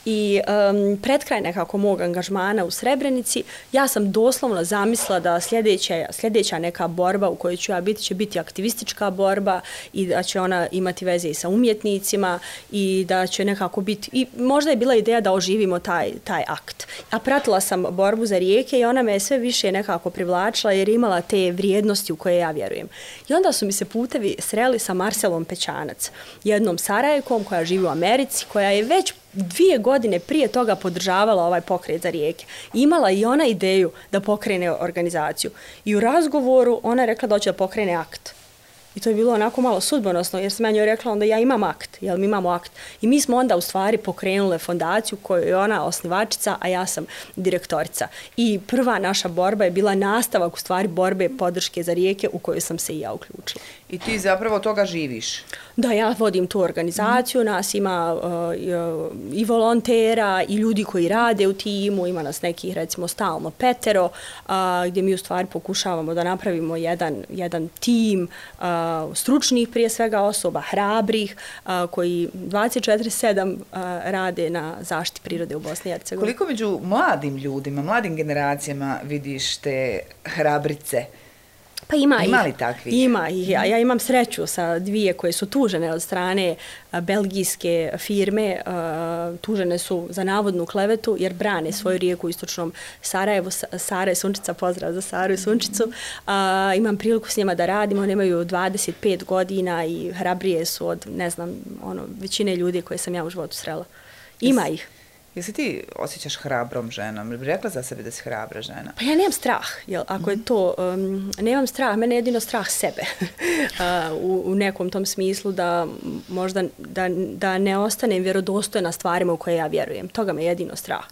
I um, pred kraj nekako mog angažmana u Srebrenici, ja sam doslovno zamisla da sljedeća, sljedeća neka borba u kojoj ću ja biti, će biti aktivistička borba i da će ona imati veze i sa umjetnicima i da će nekako biti, i možda je bila ideja da oživimo taj, taj akt. A pratila sam borbu za rijeke i ona me sve više nekako privlačila jer imala te vrijednosti u koje ja vjerujem. I onda su mi se putevi sreli sa Marcelom Pećanac, jednom Sarajkom koja živi u Americi, koja je već dvije godine prije toga podržavala ovaj pokret za rijeke. Imala i ona ideju da pokrene organizaciju. I u razgovoru ona je rekla da hoće da pokrene akt. I to je bilo onako malo sudbonosno, jer sam ja njoj rekla onda ja imam akt, jel mi imamo akt. I mi smo onda u stvari pokrenule fondaciju koju je ona osnivačica, a ja sam direktorica. I prva naša borba je bila nastavak u stvari borbe podrške za rijeke u kojoj sam se i ja uključila. I ti zapravo toga živiš? Da, ja vodim tu organizaciju, nas ima uh, i volontera i ljudi koji rade u timu, ima nas nekih recimo stalno petero, uh, gdje mi u stvari pokušavamo da napravimo jedan, jedan tim uh, stručnih prije svega osoba, hrabrih, uh, koji 24-7 uh, rade na zaštiti prirode u Bosni i Hercegovini. Koliko među mladim ljudima, mladim generacijama vidiš te hrabrice? Pa ima, ima li takvih? Ima ih. Ja, ja imam sreću sa dvije koje su tužene od strane belgijske firme. Tužene su za navodnu klevetu jer brane svoju rijeku u istočnom Sarajevu. Sara je Sunčica, pozdrav za Saru i Sunčicu. A, imam priliku s njima da radim. One imaju 25 godina i hrabrije su od, ne znam, ono, većine ljudi koje sam ja u životu srela. Ima ih. Jel se ti osjećaš hrabrom ženom? Bi rekla za sebe da si hrabra žena? Pa ja nemam strah. Jel? Ako je to, um, nemam strah, mene je jedino strah sebe. *laughs* uh, u, u nekom tom smislu da možda da, da ne ostanem vjerodostojna stvarima u koje ja vjerujem. Toga me jedino strah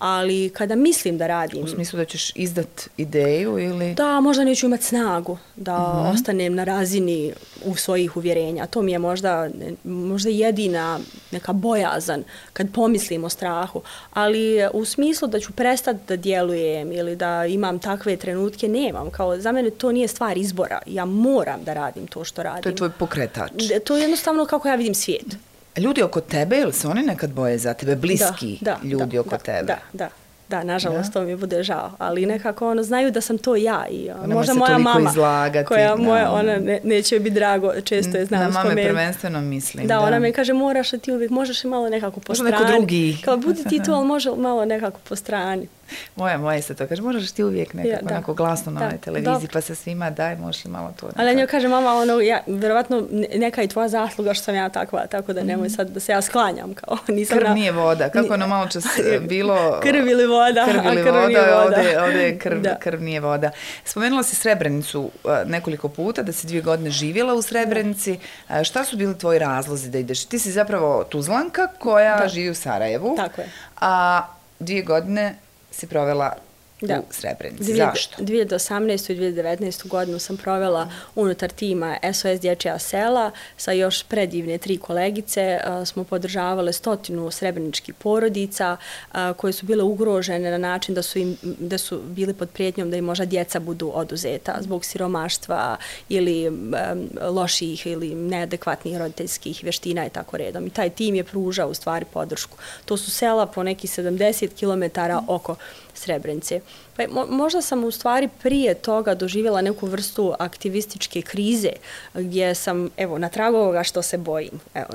ali kada mislim da radim... U smislu da ćeš izdat ideju ili... Da, možda neću imati snagu da mm -hmm. ostanem na razini u svojih uvjerenja. To mi je možda, možda jedina neka bojazan kad pomislim o strahu. Ali u smislu da ću prestati da djelujem ili da imam takve trenutke, nemam. Kao, za mene to nije stvar izbora. Ja moram da radim to što radim. To je tvoj pokretač. To je jednostavno kako ja vidim svijet. Ljudi oko tebe, ili se oni nekad boje za tebe, bliski da, da, ljudi da, oko da, tebe? Da, da, da, nažalost, da. to mi bude žao. Ali nekako ono, znaju da sam to ja i ono, možda moja mama, izlagati, koja moja, ona ne, neće biti drago, često je znam Na mame prvenstveno mislim. Da, da, ona me kaže, moraš li ti uvijek, možeš li malo nekako po strani. neko drugi. Kao budi ti tu, *laughs* ali može malo nekako po strani. Moja, moja isto to kaže, možeš ti uvijek nekako ja, onako glasno na onoj televiziji, dobro. pa se svima daj, možeš li malo to. Nekako. Ali njoj kaže, mama, ono, ja, vjerovatno neka i tvoja zasluga što sam ja takva, tako da nemoj mhm. sad da se ja sklanjam. Kao, *laughs* nisam krv na... nije voda, kako ono malo čas *laughs* bilo... krv ili voda, krv ili krv voda, nije voda. Ovdje, ovdje je krv, krv nije voda. Spomenula si Srebrenicu nekoliko puta, da si dvije godine živjela u Srebrenici. Uh, šta su bili tvoji razlozi da ideš? Ti si zapravo Tuzlanka koja da. živi u Sarajevu. Tako je. A dvije godine si provela da. u Srebrenici. Dvije, Zašto? 2018. i 2019. godinu sam provela unutar tima SOS Dječja sela sa još predivne tri kolegice. Smo podržavale stotinu srebreničkih porodica koje su bile ugrožene na način da su, im, da su bili pod prijetnjom da im možda djeca budu oduzeta zbog siromaštva ili um, loših ili neadekvatnih roditeljskih vještina i tako redom. I taj tim je pružao u stvari podršku. To su sela po neki 70 km oko Srebrenice. Pa mo, možda sam u stvari prije toga doživjela neku vrstu aktivističke krize gdje sam, evo, na tragu ovoga što se bojim. Evo,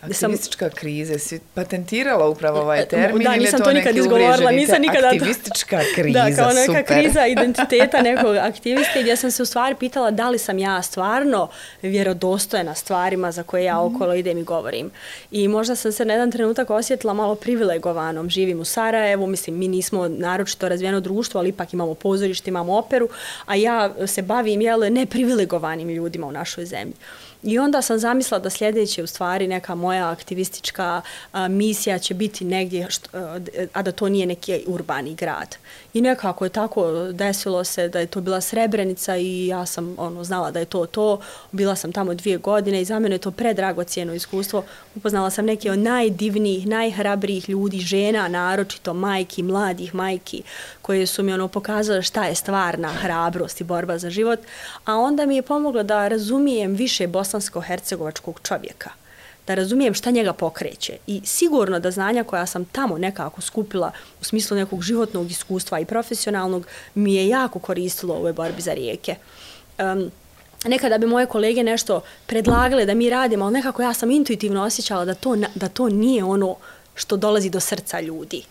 Aktivistička sam, krize, si patentirala upravo ovaj termin da, nisam to nikad izgovorila, nisam nikada Aktivistička kriza, *laughs* da, kao neka super. kriza *laughs* identiteta nekog aktiviste gdje sam se u stvari pitala da li sam ja stvarno vjerodostojena stvarima za koje ja mhm. okolo idem i govorim. I možda sam se na jedan trenutak osjetila malo privilegovanom. Živim u Sarajevu, mislim, mi nismo naročito razvijeno društvo, ali ipak imamo pozorište, imamo operu, a ja se bavim jel, neprivilegovanim ljudima u našoj zemlji. I onda sam zamislila da sljedeće u stvari neka moja aktivistička a, misija će biti negdje, što, a da to nije neki urbani grad. I nekako je tako e, desilo se da je to bila Srebrenica i ja sam ono znala da je to to. Bila sam tamo dvije godine i za mene je to predragocijeno iskustvo. Upoznala sam neke od najdivnijih, najhrabrijih ljudi, žena, naročito majki, mladih majki, koje su mi ono pokazale šta je stvarna hrabrost i borba za život. A onda mi je pomoglo da razumijem više bosansko-hercegovačkog čovjeka da razumijem šta njega pokreće. I sigurno da znanja koja sam tamo nekako skupila u smislu nekog životnog iskustva i profesionalnog mi je jako koristilo u ovoj borbi za rijeke. Um, nekada bi moje kolege nešto predlagale da mi radimo, ali nekako ja sam intuitivno osjećala da to, da to nije ono što dolazi do srca ljudi.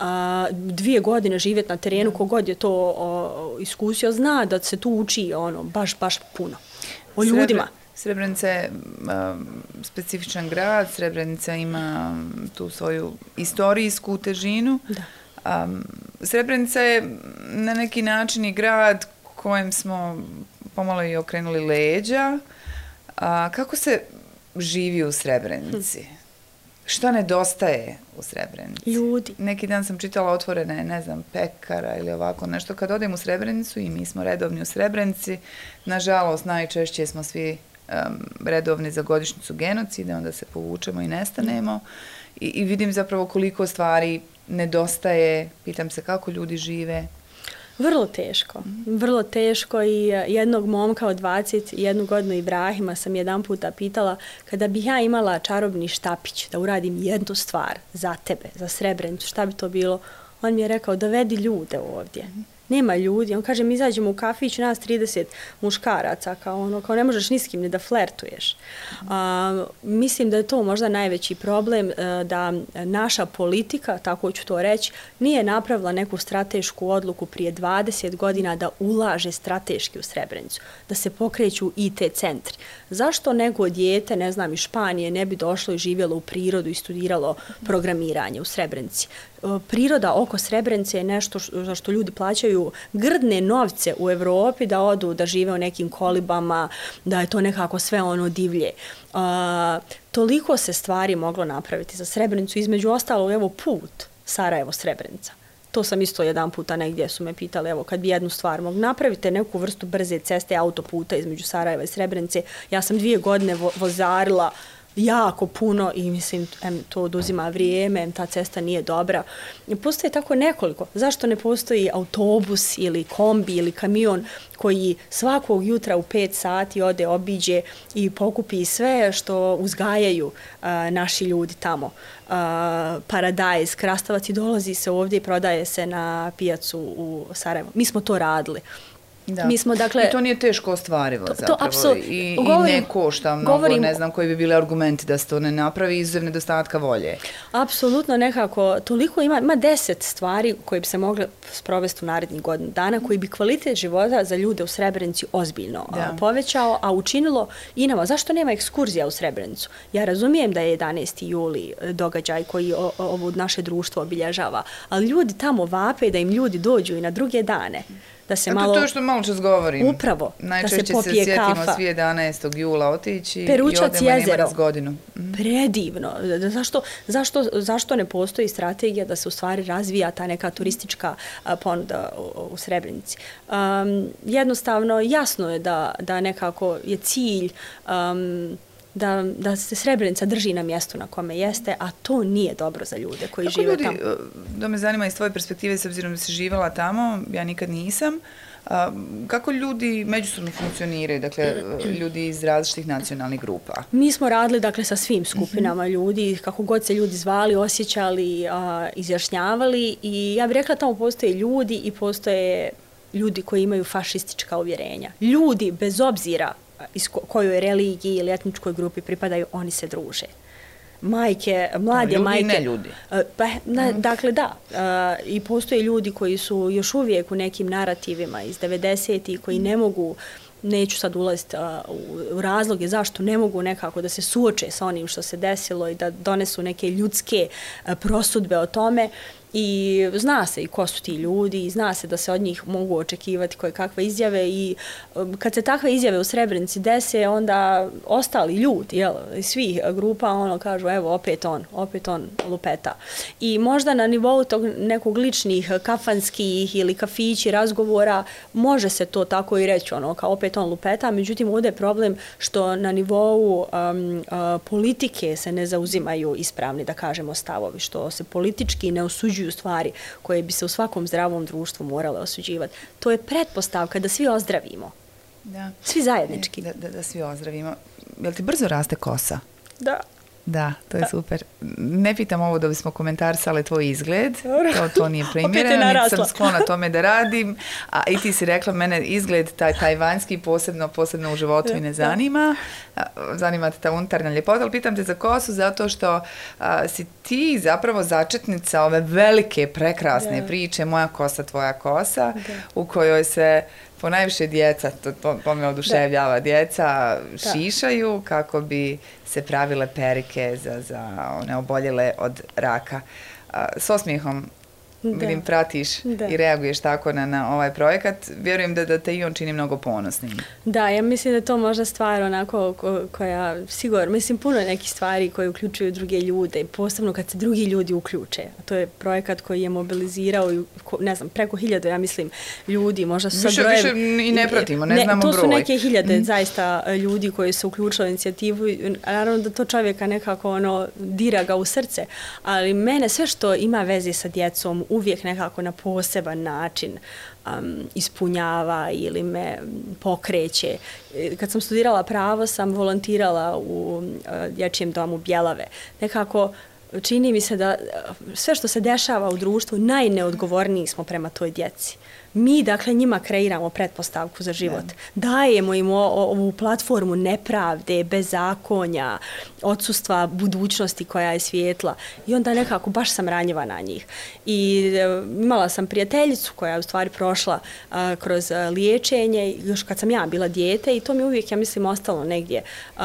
Uh, dvije godine živjeti na terenu, kogod je to uh, iskusio, zna da se tu uči ono, baš, baš puno. O ljudima. Srebrenica je um, specifičan grad, Srebrenica ima tu svoju istorijsku težinu. Da. Um, Srebrenica je na neki način i grad kojem smo pomalo i okrenuli leđa. A, kako se živi u Srebrenici? Hm. Šta nedostaje u Srebrenici? Ljudi. Neki dan sam čitala otvorene, ne znam, pekara ili ovako nešto. Kad odem u Srebrenicu i mi smo redovni u Srebrenici, nažalost, najčešće smo svi um, redovni za godišnicu genocide, onda se povučemo i nestanemo. I, I vidim zapravo koliko stvari nedostaje, pitam se kako ljudi žive. Vrlo teško, vrlo teško i e, jednog momka od 21 godinu Ibrahima sam jedan puta pitala kada bih ja imala čarobni štapić da uradim jednu stvar za tebe, za Srebrenicu, šta bi to bilo? On mi je rekao dovedi ljude ovdje. Mm -hmm nema ljudi. On kaže, mi izađemo u kafić, nas 30 muškaraca, kao ono, kao ne možeš ni s kim ni da flertuješ. A, mislim da je to možda najveći problem, e, da naša politika, tako ću to reći, nije napravila neku stratešku odluku prije 20 godina da ulaže strateški u Srebrenicu, da se pokreću IT centri. Zašto nego dijete, ne znam, iz Španije ne bi došlo i živjelo u prirodu i studiralo programiranje u Srebrenici? E, priroda oko Srebrenice je nešto za što ljudi plaćaju grdne novce u Evropi da odu, da žive u nekim kolibama, da je to nekako sve ono divlje. Uh, toliko se stvari moglo napraviti za Srebrenicu, između ostalo, evo put Sarajevo-Srebrenica. To sam isto jedan puta negdje su me pitali, evo kad bi jednu stvar mogu napravite, neku vrstu brze ceste autoputa između Sarajeva i Srebrenice. Ja sam dvije godine vo vozarila jako puno i mislim em, to oduzima vrijeme, em, ta cesta nije dobra. Postoje tako nekoliko. Zašto ne postoji autobus ili kombi ili kamion koji svakog jutra u 5 sati ode, obiđe i pokupi sve što uzgajaju a, naši ljudi tamo. Uh, paradajz, krastavac i dolazi se ovdje i prodaje se na pijacu u Sarajevo. Mi smo to radili. Da. Mi smo, dakle... I to nije teško ostvarivo to, zapravo. To, apsol... I, govorim, I ne košta mnogo, govorim, ne znam koji bi bili argumenti da se to ne napravi iz nedostatka volje. Apsolutno nekako, toliko ima, ima deset stvari koje bi se mogle sprovesti u narednih godinu dana, koji bi kvalitet života za ljude u Srebrenici ozbiljno da. povećao, a učinilo i nama. Zašto nema ekskurzija u Srebrenicu? Ja razumijem da je 11. juli e, događaj koji ovo naše društvo obilježava, ali ljudi tamo vape da im ljudi dođu i na druge dane da se malo... To je to što malo čas govorim. Upravo, Najčešće da se popije kafa. Najčešće se sjetimo svi 11. jula otići Peručac i odemo jezero. godinu. Mm. Predivno. Zašto, zašto, zašto ne postoji strategija da se u stvari razvija ta neka turistička ponuda u Srebrenici? Um, jednostavno, jasno je da, da nekako je cilj um, da, da se Srebrenica drži na mjestu na kome jeste, a to nije dobro za ljude koji Kako žive ljudi, tamo. e, Da me zanima iz tvoje perspektive, s obzirom da si živala tamo, ja nikad nisam, a, kako ljudi međusobno funkcioniraju, dakle, e, ljudi iz različitih nacionalnih grupa? Mi smo radili dakle sa svim skupinama ljudi, kako god se ljudi zvali, osjećali, a, izjašnjavali i ja bih rekla tamo postoje ljudi i postoje ljudi koji imaju fašistička uvjerenja. Ljudi, bez obzira iz ko- kojoj religiji ili etničkoj grupi pripadaju, oni se druže. Majke, mlade ljudi majke. neljudi. E, Pa, na, dakle, da. E, I postoje ljudi koji su još uvijek u nekim narativima iz 90-ih koji ne mogu neću sad ulaziti a, u, razloge zašto ne mogu nekako da se suoče sa onim što se desilo i da donesu neke ljudske a, prosudbe o tome i zna se i ko su ti ljudi i zna se da se od njih mogu očekivati koje kakve izjave i um, kad se takve izjave u Srebrenici dese onda ostali ljudi jel, svih grupa ono kažu evo opet on, opet on lupeta. I možda na nivou tog nekog ličnih kafanskih ili kafići razgovora može se to tako i reći ono kao opet on lupeta međutim ovdje je problem što na nivou um, uh, politike se ne zauzimaju ispravni da kažemo stavovi što se politički ne osuđuju stvari koje bi se u svakom zdravom društvu morale osuđivati to je pretpostavka da svi ozdravimo Da. svi zajednički Da, da, da svi ozdravimo. Jel ti brzo raste kosa? da Da, to je super. Ne pitam ovo da bismo komentarsali tvoj izgled, to, to nije *laughs* primjereno, niti sam sklona tome da radim, a i ti si rekla, mene izgled taj tajvanski posebno, posebno u životu i ne zanima, zanima te ta unutarnja ljepota, ali pitam te za kosu zato što a, si ti zapravo začetnica ove velike, prekrasne Da. priče, moja kosa, tvoja kosa, u kojoj se ponajviše djeca, to, to, to me oduševljava, djeca šišaju kako bi se pravile perike za, za one oboljele od raka. A, s osmijehom Da. vidim pratiš Da. i reaguješ tako na, na ovaj projekat. Vjerujem da, da te i on čini mnogo ponosnim. Da, ja mislim da to možda stvar onako ko, koja, sigurno, mislim puno nekih stvari koje uključuju druge ljude, posebno kad se drugi ljudi uključe. To je projekat koji je mobilizirao, ne znam, preko hiljada, ja mislim, ljudi, možda su sad Više- brojevi- više i ne pratimo, ne znamo To su broj. neke hiljade zaista e, ljudi koji su uključili inicijativu, naravno da to čovjeka nekako ono, dira ga u srce, ali mene sve što ima veze sa djecom uvijek nekako na poseban način um, ispunjava ili me pokreće. E, kad sam studirala pravo, sam volontirala u e, uh, dječjem domu Bjelave. Nekako čini mi se da e, sve što se dešava u društvu, najneodgovorniji smo prema toj djeci. Mi, dakle, njima kreiramo pretpostavku za život. Dajemo im o- o- ovu platformu nepravde, bezakonja, odsustva budućnosti koja je svijetla. I onda nekako baš sam ranjiva na njih. I e, imala sam prijateljicu koja je u stvari prošla a, kroz a, liječenje, još kad sam ja bila dijete i to mi uvijek, ja mislim, ostalo negdje um,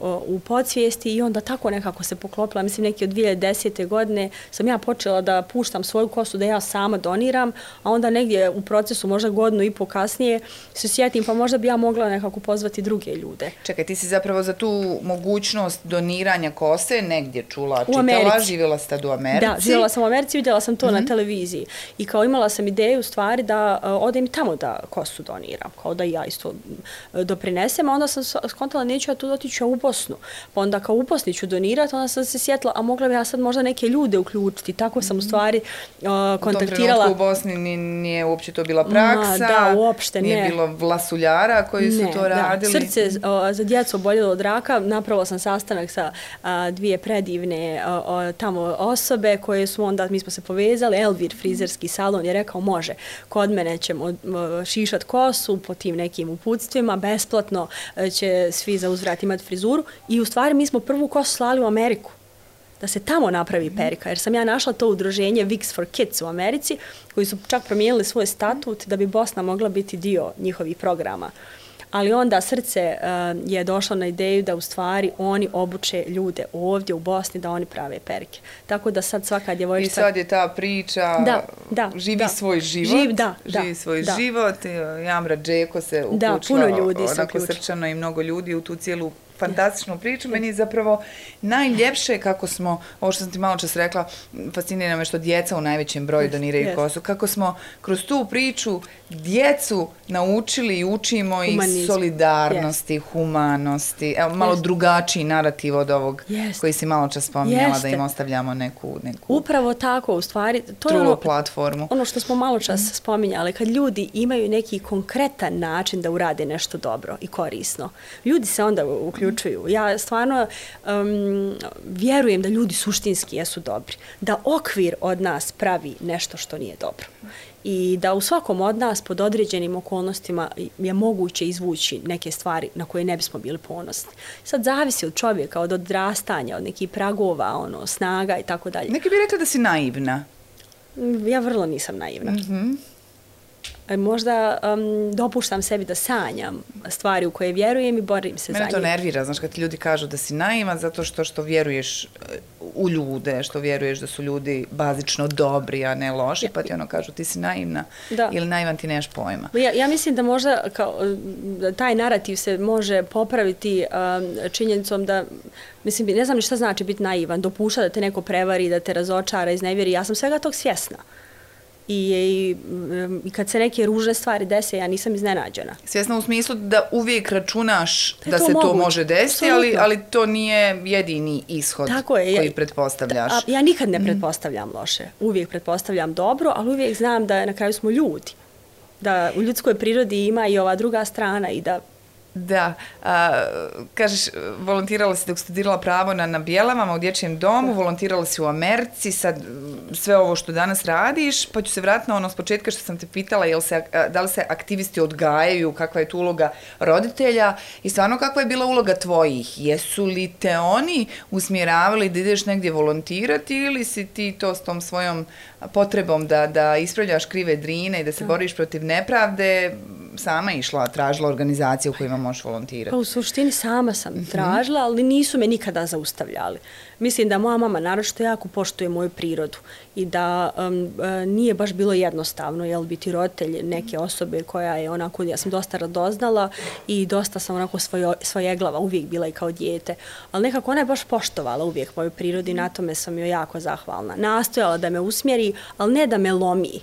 o- u podsvijesti i onda tako nekako se poklopila. Mislim, neki od 2010. godine sam ja počela da puštam svoju kosu, da ja sama doniram, a onda negdje u procesu, možda godinu i po kasnije, se sjetim, pa možda bi ja mogla nekako pozvati druge ljude. Čekaj, ti si zapravo za tu mogućnost doniranja kose negdje čula, U čitala, Americi. živjela tad u Americi. Da, živjela sam u Americi, vidjela sam to Mhm. na televiziji. I kao imala sam ideju u stvari da uh, odem i tamo da kosu doniram, kao da ja isto uh, doprinesem, a onda sam skontala neću ja tu otići u Bosnu. Pa onda kao u Bosni ću donirati, onda sam se sjetila, a mogla bi ja sad možda neke ljude uključiti. Tako sam u stvari uh, Mhm. U tom kontaktirala. trenutku u Bosni ni- nije uopće to bila praksa. da, uopšte Nije ne. bilo vlasuljara koji su to radili. Da. Srce o, za djecu oboljelo od raka, napravila sam sastanak sa a, dvije predivne o, o, tamo osobe koje su onda, mi smo se povezali, Elvir frizerski salon je rekao može, kod mene ćemo šišat kosu po tim nekim uputstvima, besplatno e, će svi za uzvrat imati frizuru i u stvari mi smo prvu kosu slali u Ameriku da se tamo napravi perika, jer sam ja našla to udruženje Wix for Kids u Americi, koji su čak promijenili svoj statut da bi Bosna mogla biti dio njihovih programa. Ali onda srce uh, je došlo na ideju da u stvari oni obuče ljude ovdje u Bosni da oni prave perike. Tako da sad svaka I djevojčica... sad je ta priča, Da, da, živi da. svoj život, Živ- da, živi da, svoj da. život, i, Jamra Džeko se Da, uključila puno ljudi se onako srčano i mnogo ljudi u tu cijelu fantastičnu priču. Meni je zapravo najljepše kako smo, ovo što sam ti malo čas rekla, fascinira me što djeca u najvećem broju doniraju yes. kosu, kako smo kroz tu priču djecu naučili i učimo i solidarnosti, yes. humanosti, evo malo yes. drugačiji narativ od ovog yes. koji si malo čas spominjala da im ostavljamo neku, neku Upravo tako, u stvari, to je ono, platformu. ono što smo malo čas mm. spominjali, kad ljudi imaju neki konkretan način da urade nešto dobro i korisno, ljudi se onda uključuju. Ja stvarno um, vjerujem da ljudi suštinski jesu dobri, da okvir od nas pravi nešto što nije dobro i da u svakom od nas pod određenim okolnostima je moguće izvući neke stvari na koje ne bismo bili ponosni. Sad zavisi od čovjeka, od odrastanja, od nekih pragova, ono, snaga i tako dalje. Neki bi rekli da si naivna. Ja vrlo nisam naivna. Mm -hmm. E, možda um, dopuštam sebi da sanjam stvari u koje vjerujem i borim se Mene za njih. Mene to nervira, znaš, kad ti ljudi kažu da si naivan zato što što vjeruješ e, u ljude, što vjeruješ da su ljudi bazično dobri, a ne loši, ja. pa ti ono kažu ti si naivna da. ili naivan ti nemaš pojma. Ja, ja mislim da možda kao, taj narativ se može popraviti um, činjenicom da Mislim, ne znam ni šta znači biti naivan, dopušta da te neko prevari, da te razočara, iznevjeri. Ja sam svega tog svjesna. I, i, i kad se neke ružne stvari dese, ja nisam iznenađena. Svjesna u smislu da uvijek računaš da, da se moguće. to može desiti, ali, ali to nije jedini ishod Tako je, koji ja, pretpostavljaš. A, ja nikad ne mm. pretpostavljam loše. Uvijek pretpostavljam dobro, ali uvijek znam da na kraju smo ljudi. Da u ljudskoj prirodi ima i ova druga strana i da Da, a, kažeš, volontirala si dok studirala pravo na, na Bijelavama u dječjem domu, volontirala si u Americi, sad sve ovo što danas radiš, pa ću se vratiti na ono s početka što sam te pitala, jel se, da li se aktivisti odgajaju, kakva je tu uloga roditelja i stvarno kakva je bila uloga tvojih? Jesu li te oni usmjeravali da ideš negdje volontirati ili si ti to s tom svojom potrebom da, da ispravljaš krive drine i da se boriš protiv nepravde, sama išla, tražila organizaciju u kojima možeš volontirati? Pa u suštini sama sam mhm. tražila, ali nisu me nikada zaustavljali. Mislim da moja mama naročito jako poštuje moju prirodu i da um, e, nije baš bilo jednostavno jel, biti roditelj neke osobe koja je onako, ja sam dosta radoznala i dosta sam onako svoje, svoje glava uvijek bila i kao dijete. Ali nekako ona je baš poštovala uvijek moju prirodu i na tome sam joj jako zahvalna. Nastojala da me usmjeri, ali ne da me lomi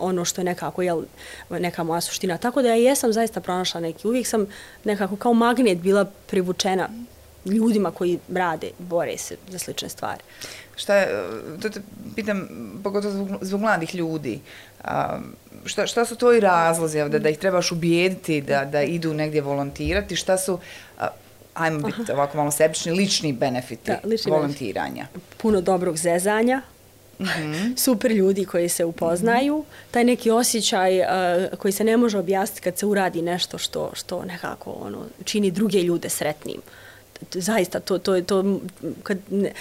ono što je nekako jel, neka moja suština. Tako da ja jesam zaista pronašla neki. Uvijek sam nekako kao magnet bila privučena ljudima koji rade, bore se za slične stvari. Šta je, to te pitam, pogotovo zbog, zbog mladih ljudi, a, šta, šta su tvoji razlozi da, da ih trebaš ubijediti da, da idu negdje volontirati? Šta su, a, ajmo biti ovako malo sebični, lični benefiti da, lični volontiranja? Benefit. Puno dobrog zezanja, -hmm. super ljudi koji se upoznaju, mm -hmm. taj neki osjećaj uh, koji se ne može objasniti kad se uradi nešto što, što nekako ono, čini druge ljude sretnim. Zaista, to, to, to, kad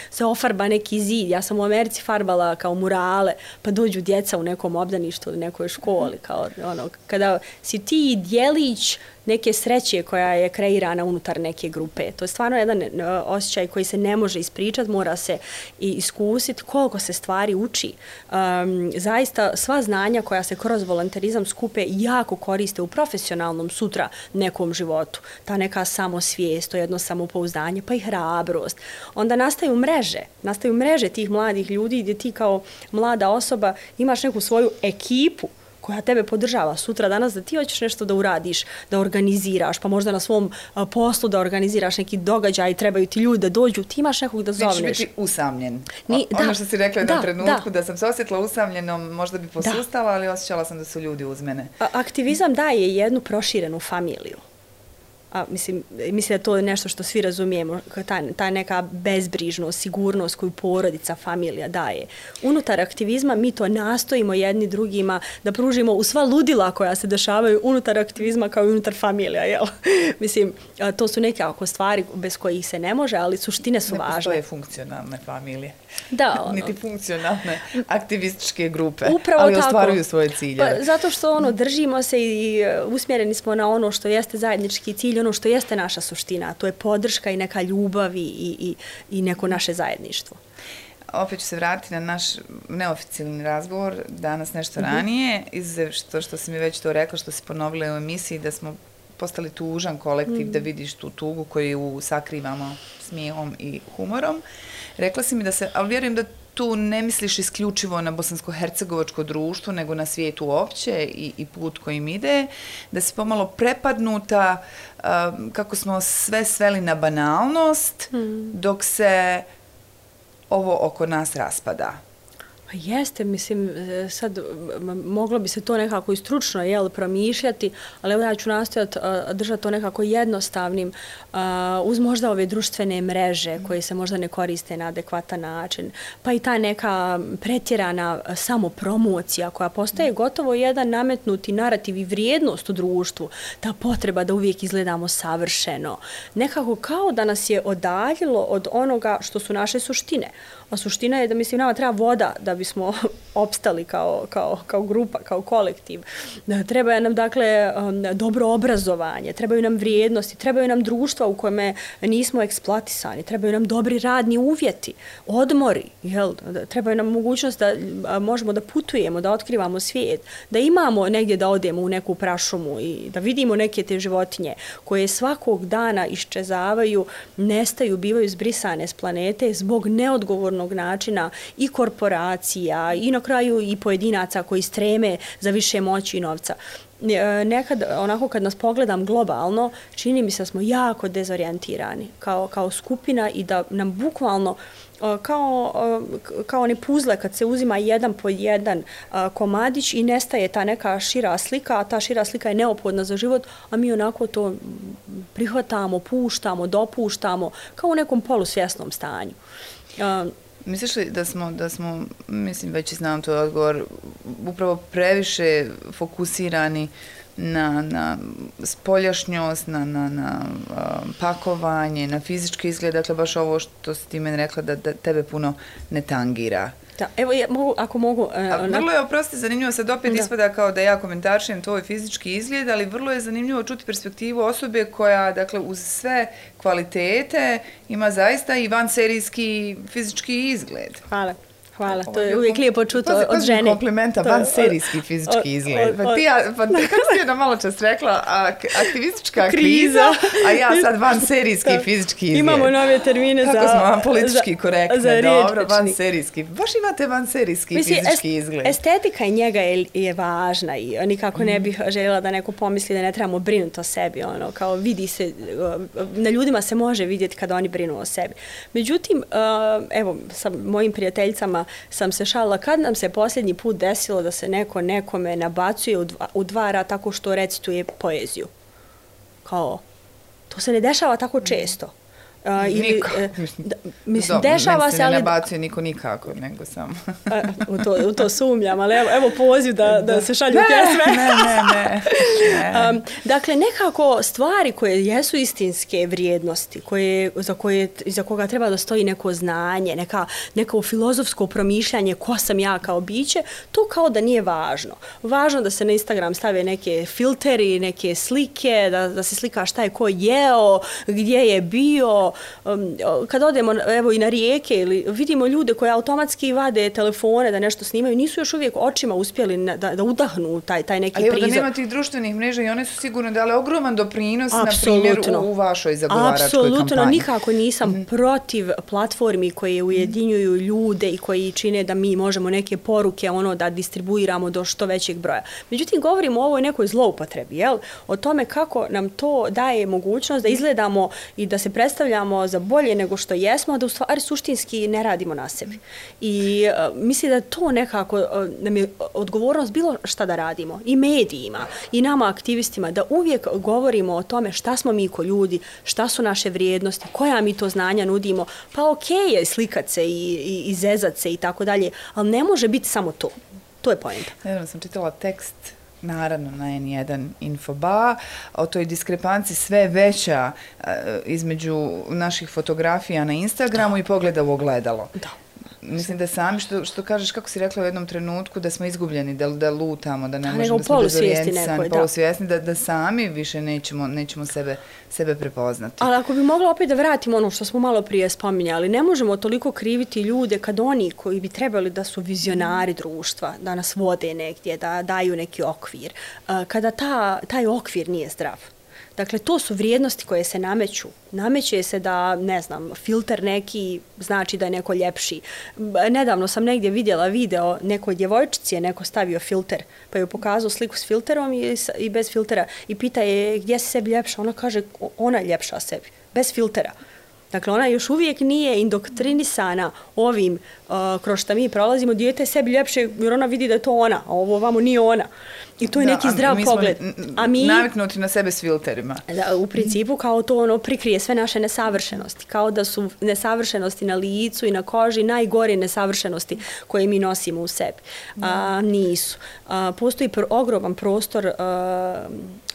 se ofarba neki zid, ja sam u Americi farbala kao murale, pa dođu djeca u nekom obdaništu, u nekoj školi, kao ono, kada si ti dijelić neke sreće koja je kreirana unutar neke grupe. To je stvarno jedan e, osjećaj koji se ne može ispričati, mora se i iskusiti koliko se stvari uči. Um, zaista sva znanja koja se kroz volonterizam skupe jako koriste u profesionalnom sutra nekom životu. Ta neka samosvijest, to jedno samopouzdanje, pa i hrabrost. Onda nastaju mreže, nastaju mreže tih mladih ljudi gdje ti kao mlada osoba imaš neku svoju ekipu koja tebe podržava sutra danas da ti hoćeš nešto da uradiš, da organiziraš, pa možda na svom poslu da organiziraš neki događaj, trebaju ti ljudi da dođu, ti imaš nekog da zovneš. Nećeš biti usamljen. Ni, o, da, ono što si rekla da, u trenutku, da. da sam se osjetila usamljenom, možda bi posustala, da. ali osjećala sam da su ljudi uz mene. A, aktivizam daje jednu proširenu familiju a, mislim, mislim da to je nešto što svi razumijemo, ta, ta neka bezbrižnost, sigurnost koju porodica, familija daje. Unutar aktivizma mi to nastojimo jedni drugima da pružimo u sva ludila koja se dešavaju unutar aktivizma kao i unutar familija, jel? *laughs* mislim, a, to su neke ako stvari bez kojih se ne može, ali suštine su ne važne. Ne postoje funkcionalne familije. Da, *laughs* ono. Niti funkcionalne aktivističke grupe, Upravo ali tako. ostvaruju svoje ciljeve. Pa, zato što ono, držimo se i e, usmjereni smo na ono što jeste zajednički cilj, ono što jeste naša suština, to je podrška i neka ljubav i, i, i neko naše zajedništvo. Opet ću se vratiti na naš neoficijalni razgovor danas nešto -hmm. ranije, iz što, što si mi već to rekla, što si ponovila u emisiji, da smo postali tužan kolektiv, mm. da vidiš tu tugu koju sakrivamo smijehom i humorom. Rekla si mi da se, ali vjerujem da tu ne misliš isključivo na bosansko-hercegovačko društvo, nego na svijetu uopće i, i put kojim ide, da si pomalo prepadnuta kako smo sve sveli na banalnost, mm. dok se ovo oko nas raspada. Pa jeste, mislim, e, sad moglo bi se to nekako i stručno jel, promišljati, ali evo ja ću nastojati držati to nekako jednostavnim uz možda ove društvene mreže koje se možda ne koriste na adekvatan način, pa i ta neka pretjerana samopromocija koja postaje gotovo jedan nametnuti narativ i vrijednost u društvu, ta potreba da uvijek izgledamo savršeno, nekako kao da nas je odaljilo od onoga što su naše suštine. A suština je da mislim nama treba voda da bismo *laughs* opstali kao, kao, kao grupa, kao kolektiv. E, treba nam dakle um, dobro obrazovanje, trebaju nam vrijednosti, trebaju nam društva u kojeme nismo eksploatisani, trebaju nam dobri radni uvjeti, odmori, jel? trebaju nam mogućnost da možemo da putujemo, da otkrivamo svijet, da imamo negdje da odemo u neku prašumu i da vidimo neke te životinje koje svakog dana iščezavaju, nestaju, bivaju zbrisane s planete zbog neodgovornog načina i korporacija i na kraju i pojedinaca koji streme za više moći i novca. E, nekad, onako kad nas pogledam globalno, čini mi se da smo jako dezorijentirani kao, kao skupina i da nam bukvalno e, kao, e, kao one puzle kad se uzima jedan po jedan komadić i nestaje ta neka šira slika, a ta šira slika je neophodna za život, a mi onako to prihvatamo, puštamo, dopuštamo kao u nekom polusvjesnom stanju. Misliš li da smo, da smo, mislim već znam to odgovor, upravo previše fokusirani na, na spoljašnjost, na, na, na pakovanje, na fizički izgled, dakle baš ovo što si ti meni rekla da, da tebe puno ne tangira. Da, evo, ja, mogu, ako mogu... Uh, A, vrlo je, oprosti, zanimljivo sad opet da. ispada kao da ja komentaršujem tvoj fizički izgled, ali vrlo je zanimljivo čuti perspektivu osobe koja, dakle, uz sve kvalitete ima zaista i van serijski fizički izgled. Hvala. Hvala, to je uvijek lijepo čuto od, od žene. komplimenta, van serijski fizički izgled. Pa ti, ja, pa kako si jedna malo čas rekla, aktivistička kriza, a ja sad van serijski *laughs* fizički izgled. Imamo nove termine kako za... Kako smo vam politički korektne, za dobro, van serijski. Baš imate van serijski Misli, fizički est, izgled. Estetika i njega je, je važna i nikako ne mhm. bih željela da neko pomisli da ne trebamo brinuti o sebi, ono, kao vidi se, na ljudima se može vidjeti kada oni brinu o sebi. Međutim, evo, sa mojim prijateljicama sam se šala kad nam se posljednji put desilo da se neko nekome nabacuje u dva, u dva tako što recituje poeziju. Kao, to se ne dešava tako često. Uh, ili, niko. E, *laughs* da, mislim, Dobro, dešava se, ali... ne nabacuje niko nikako, nego samo. u, to, u to sumljam, ali evo, evo poziv da, da, da se šalju pjesme. Ne, ne, ne. *laughs* ne. um, dakle, nekako stvari koje jesu istinske vrijednosti, koje, za, koje, za koga treba da stoji neko znanje, neka, neko filozofsko promišljanje ko sam ja kao biće, to kao da nije važno. Važno da se na Instagram stave neke filteri, neke slike, da, da se slika šta je ko jeo, gdje je bio, um, kad odemo evo, i na rijeke ili vidimo ljude koji automatski vade telefone da nešto snimaju, nisu još uvijek očima uspjeli na, da, da udahnu taj, taj neki prizor. Ali evo da nema tih društvenih mreža i one su sigurno dale ogroman doprinos, Absolutno. na primjer, u, u vašoj zagovaračkoj Apsolutno, kampanji. Nikako nisam mm -hmm. protiv platformi koje ujedinjuju ljude i koji čine da mi možemo neke poruke ono da distribuiramo do što većeg broja. Međutim, govorimo o ovoj nekoj zloupotrebi, jel? O tome kako nam to daje mogućnost da izgledamo i da se predstavlja predstavljamo za bolje nego što jesmo, da u stvari suštinski ne radimo na sebi. I uh, mislim da to nekako uh, nam je odgovornost bilo šta da radimo. I medijima, i nama aktivistima, da uvijek govorimo o tome šta smo mi ko ljudi, šta su naše vrijednosti, koja mi to znanja nudimo. Pa okej okay je slikat se i, i, i zezat se i tako dalje, ali ne može biti samo to. To je pojenta. Nedavno sam čitala tekst naravno na N1 Infoba, o toj diskrepanci sve veća e, između naših fotografija na Instagramu da. i pogleda u ogledalo. Da mislim da sami što što kažeš kako si rekla u jednom trenutku da smo izgubljeni da da lutamo da ne možemo da smo dezorijentisani polusvjesni da. da da sami više nećemo nećemo sebe sebe prepoznati ali ako bi mogla opet da vratimo ono što smo malo prije spominjali ne možemo toliko kriviti ljude kad oni koji bi trebali da su vizionari društva da nas vode negdje da daju neki okvir kada ta taj okvir nije zdrav Dakle, to su vrijednosti koje se nameću. Nameće se da, ne znam, filter neki znači da je neko ljepši. Nedavno sam negdje vidjela video nekoj djevojčici je neko stavio filter, pa je pokazao sliku s filterom i, i bez filtera i pita je gdje si sebi ljepša. Ona kaže ona je ljepša sebi, bez filtera. Dakle, ona još uvijek nije indoktrinisana ovim uh, kroz što mi prolazimo. Dijete je sebi ljepše jer ona vidi da je to ona, a ovo vamo nije ona. I to je da, neki zdrav mi pogled. A mi naviknuti na sebe s filterima. Da, u principu kao to ono prikrije sve naše nesavršenosti. Kao da su nesavršenosti na licu i na koži najgore nesavršenosti koje mi nosimo u sebi. A, nisu. A, postoji pr ogroman prostor a,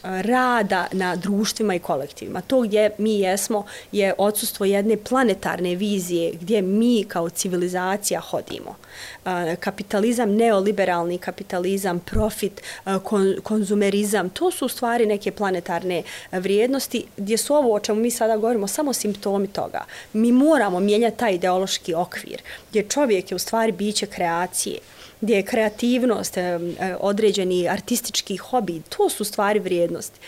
rada na društvima i kolektivima. To gdje mi jesmo je odsustvo jedne planetarne vizije gdje mi kao civilizacija hodimo. E, kapitalizam, neoliberalni kapitalizam, profit, e, konzumerizam, to su u stvari neke planetarne vrijednosti gdje su ovo o čemu mi sada govorimo samo simptomi toga. Mi moramo mijenjati taj ideološki okvir gdje čovjek je u stvari biće kreacije gdje je kreativnost, određeni artistički hobi, to su stvari vrijednosti.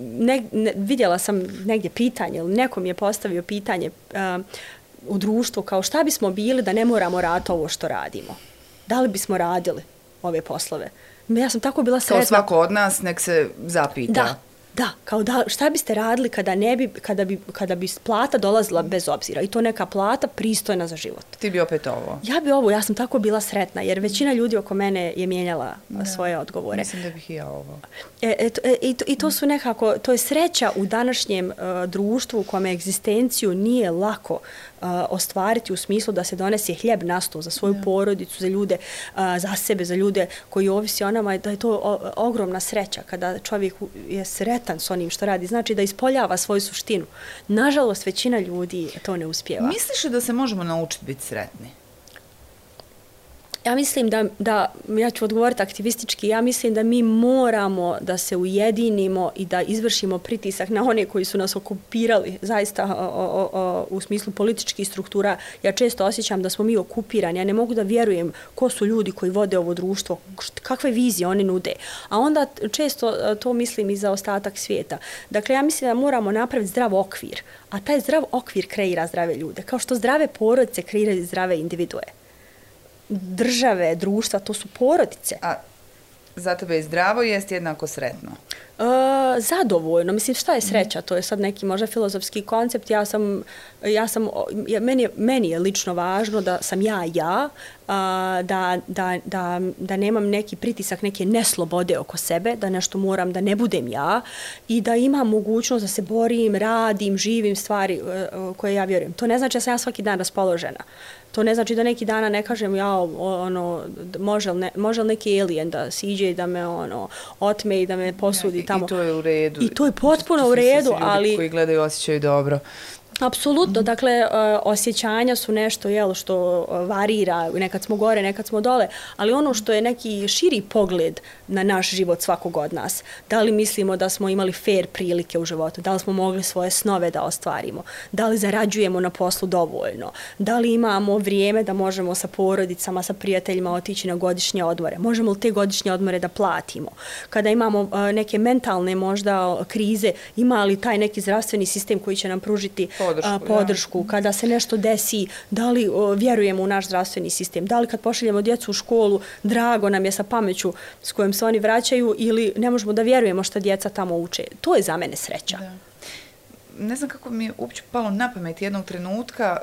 Ne, ne, vidjela sam negdje pitanje, ili nekom je postavio pitanje u društvu kao šta bismo bili da ne moramo raditi ovo što radimo. Da li bismo radili ove poslove? Ja sam tako bila sretna. Kao svako od nas, nek se zapita. Da, Da, kao da, šta biste radili kada ne bi, kada bi, kada bi plata dolazila bez obzira i to neka plata pristojna za život. Ti bi opet ovo? Ja bi ovo, ja sam tako bila sretna jer većina ljudi oko mene je mijenjala da. svoje odgovore. Mislim da bih i ja ovo. E, e, e, i, to, I to su nekako, to je sreća u današnjem uh, društvu u kome egzistenciju nije lako uh, ostvariti u smislu da se donese hljeb na stol za svoju porodicu, za ljude, za sebe, za ljude koji ovisi o nama, da je to ogromna sreća kada čovjek je sretan s onim što radi. Znači da ispoljava svoju suštinu. Nažalost, većina ljudi to ne uspjeva. Misliš da se možemo naučiti biti sretni? Ja mislim da, da, ja ću odgovoriti aktivistički, ja mislim da mi moramo da se ujedinimo i da izvršimo pritisak na one koji su nas okupirali, zaista o, o, o, u smislu političkih struktura. Ja često osjećam da smo mi okupirani, ja ne mogu da vjerujem ko su ljudi koji vode ovo društvo, kakve vizije oni nude. A onda često e, to mislim i za ostatak svijeta. Dakle, ja mislim da moramo napraviti zdrav okvir, a taj zdrav okvir kreira zdrave ljude, kao što zdrave porodice kreiraju zdrave individue države, društva, to su porodice. A za tebe je zdravo jest jednako sretno? Uh, zadovoljno. Mislim, šta je sreća? To je sad neki možda filozofski koncept. Ja sam, ja sam, ja, meni, je, meni je lično važno da sam ja ja, uh, da, da, da, da nemam neki pritisak, neke neslobode oko sebe, da nešto moram, da ne budem ja i da imam mogućnost da se borim, radim, živim stvari uh, koje ja vjerujem. To ne znači da sam ja svaki dan raspoložena. To ne znači da neki dana ne kažem ja ono može li, ne, može li neki alien da siđe i da me ono otme i da me posudi tamo. I to je u redu. I to je potpuno u redu, ali koji gledaju osjećaju dobro. Apsolutno, dakle, e, osjećanja su nešto jel, što e, varira, nekad smo gore, nekad smo dole, ali ono što je neki širi pogled na naš život svakog od nas, da li mislimo da smo imali fair prilike u životu, da li smo mogli svoje snove da ostvarimo, da li zarađujemo na poslu dovoljno, da li imamo vrijeme da možemo sa porodicama, sa prijateljima otići na godišnje odmore, možemo li te godišnje odmore da platimo, kada imamo e, neke mentalne možda krize, ima li taj neki zdravstveni sistem koji će nam pružiti podršku, a, podršku kada se nešto desi, da li o, vjerujemo u naš zdravstveni sistem, da li kad pošaljemo djecu u školu, drago nam je sa pameću s kojom se oni vraćaju ili ne možemo da vjerujemo što djeca tamo uče. To je za mene sreća. Da. Ne znam kako mi je uopće palo na pamet jednog trenutka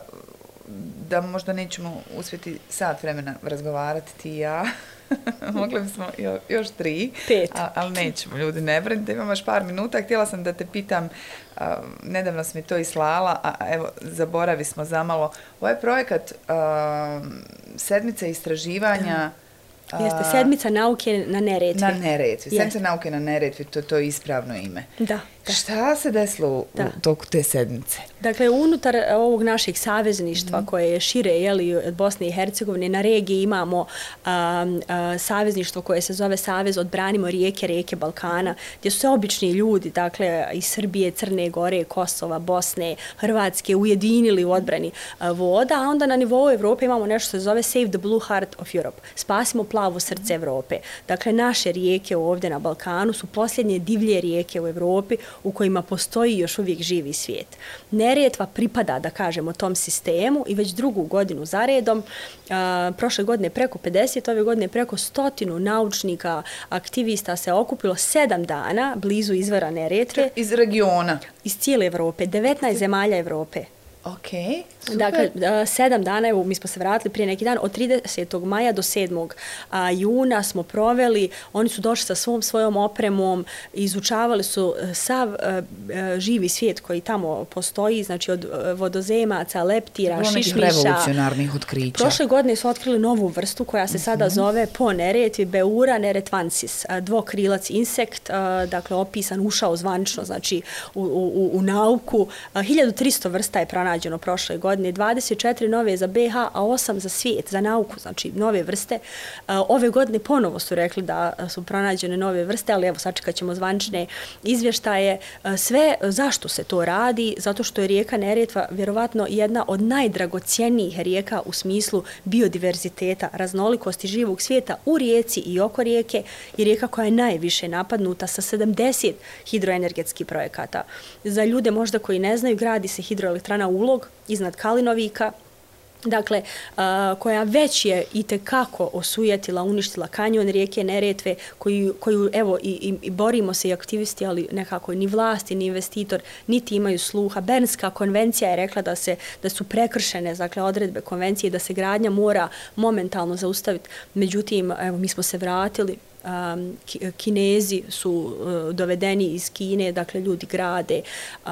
da možda nećemo uspjeti sat vremena razgovarati ti i ja. *laughs* Mogli bismo jo, još tri. Pet. A, ali nećemo, ljudi, ne brinite, imamo još par minuta. Htjela sam da te pitam, a, nedavno sam mi to islala, a evo, zaboravi smo zamalo. Ovaj projekat a, sedmice istraživanja... Da Jeste, sedmica nauke na Neretvi. Na Neretvi, sedmica nauke na Neretvi, to, to je ispravno ime. Da. Da. Šta se desilo u, da. u toku te sedmice? Dakle, unutar ovog našeg savezništva mm. koje je šire jeli, od Bosne i Hercegovine, na regiji imamo a, a, savezništvo koje se zove Savez odbranimo rijeke, rijeke Balkana, gdje su se obični ljudi, dakle, iz Srbije, Crne Gore, Kosova, Bosne, Hrvatske, ujedinili u odbrani a, voda, a onda na nivou Evrope imamo nešto se zove Save the Blue Heart of Europe. Spasimo plavo srce Evrope. Dakle, naše rijeke ovdje na Balkanu su posljednje divlje rijeke u Evropi u kojima postoji još uvijek živi svijet. Neretva pripada, da kažemo, tom sistemu i već drugu godinu zaredom, a, prošle godine preko 50, ove godine preko stotinu naučnika, aktivista se okupilo sedam dana blizu izvora Neretve. Iz regiona? Iz cijele Evrope, 19 zemalja Evrope. Ok, super. Dakle, sedam dana, evo, mi smo se vratili prije neki dan, od 30. maja do 7. juna smo proveli, oni su došli sa svom svojom opremom, izučavali su e, sav e, e, živi svijet koji tamo postoji, znači od vodozemaca, leptira, Bilo šišmiša. revolucionarnih otkrića. Prošle godine su otkrili novu vrstu koja se sada mhm. zove po neretvi Beura neretvansis, dvokrilac insekt, dakle, opisan, ušao zvančno, znači, u, u, u nauku. 1300 vrsta je pronađeno pronađeno prošle godine, 24 nove za BH, a 8 za svijet, za nauku, znači nove vrste. E, ove godine ponovo su rekli da su pronađene nove vrste, ali evo sačekat ćemo zvančne izvještaje. E, sve, zašto se to radi? Zato što je rijeka Neretva vjerovatno jedna od najdragocijenijih rijeka u smislu biodiverziteta, raznolikosti živog svijeta u rijeci i oko rijeke i rijeka koja je najviše napadnuta sa 70 hidroenergetskih projekata. Za ljude možda koji ne znaju, gradi se hidroelektrana u ulog iznad Kalinovika, dakle, koja već je i kako osujetila, uništila kanjon rijeke Neretve, koju, koju evo, i, i, borimo se i aktivisti, ali nekako ni vlasti, ni investitor, niti imaju sluha. Bernska konvencija je rekla da se da su prekršene dakle, odredbe konvencije da se gradnja mora momentalno zaustaviti. Međutim, evo, mi smo se vratili, um, kinezi su uh, dovedeni iz Kine, dakle ljudi grade, um,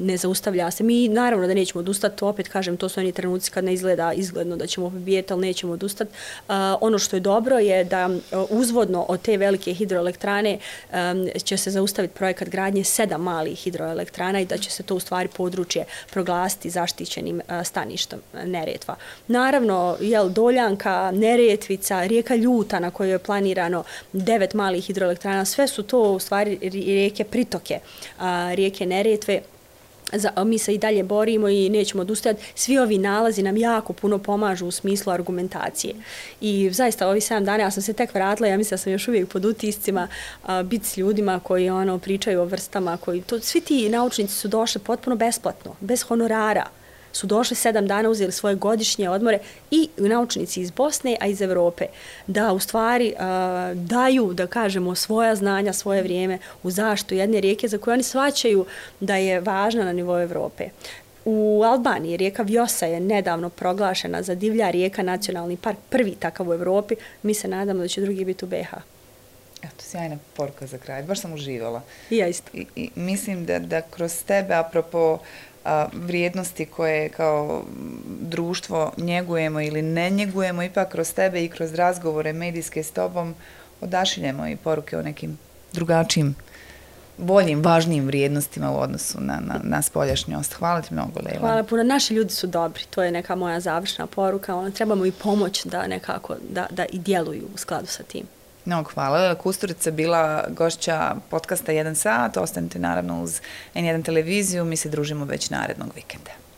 ne zaustavlja se. Mi naravno da nećemo odustati, opet kažem, to su oni trenuci kad ne izgleda izgledno da ćemo pobijeti, ali nećemo odustati. Uh, ono što je dobro je da uh, uzvodno od te velike hidroelektrane um, će se zaustaviti projekat gradnje sedam malih hidroelektrana i da će se to u stvari područje proglasiti zaštićenim uh, staništom Neretva. Naravno, jel, Doljanka, Neretvica, rijeka Ljuta na kojoj je planirano devet malih hidroelektrana, sve su to u stvari rijeke pritoke, a, rijeke Neretve, za, mi se i dalje borimo i nećemo odustajati. Svi ovi nalazi nam jako puno pomažu u smislu argumentacije. I zaista ovi 7 dana, ja sam se tek vratila, ja mislim da sam još uvijek pod utiscima a, biti s ljudima koji ono pričaju o vrstama, koji to, svi ti naučnici su došli potpuno besplatno, bez honorara su došli sedam dana, uzeli svoje godišnje odmore i naučnici iz Bosne, a iz Evrope, da u stvari uh, daju, da kažemo, svoja znanja, svoje vrijeme u zaštu jedne rijeke za koje oni svaćaju da je važna na nivou Evrope. U Albaniji rijeka Vjosa je nedavno proglašena za divlja rijeka nacionalni park, prvi takav u Evropi. Mi se nadamo da će drugi biti u BH. Eto, sjajna poruka za kraj. Baš sam uživala. I ja isto. I, i mislim da, da kroz tebe, apropo a, vrijednosti koje kao društvo njegujemo ili ne njegujemo, ipak kroz tebe i kroz razgovore medijske s tobom odašiljemo i poruke o nekim drugačijim boljim, važnijim vrijednostima u odnosu na, na, na spoljašnjost. Hvala ti mnogo, Leila. Hvala puno. Naši ljudi su dobri. To je neka moja završna poruka. Ono, trebamo i pomoć da nekako da, da i djeluju u skladu sa tim. Mnogo hvala. Kusturica bila gošća podcasta 1 sat. Ostanite naravno uz N1 televiziju. Mi se družimo već narednog vikenda.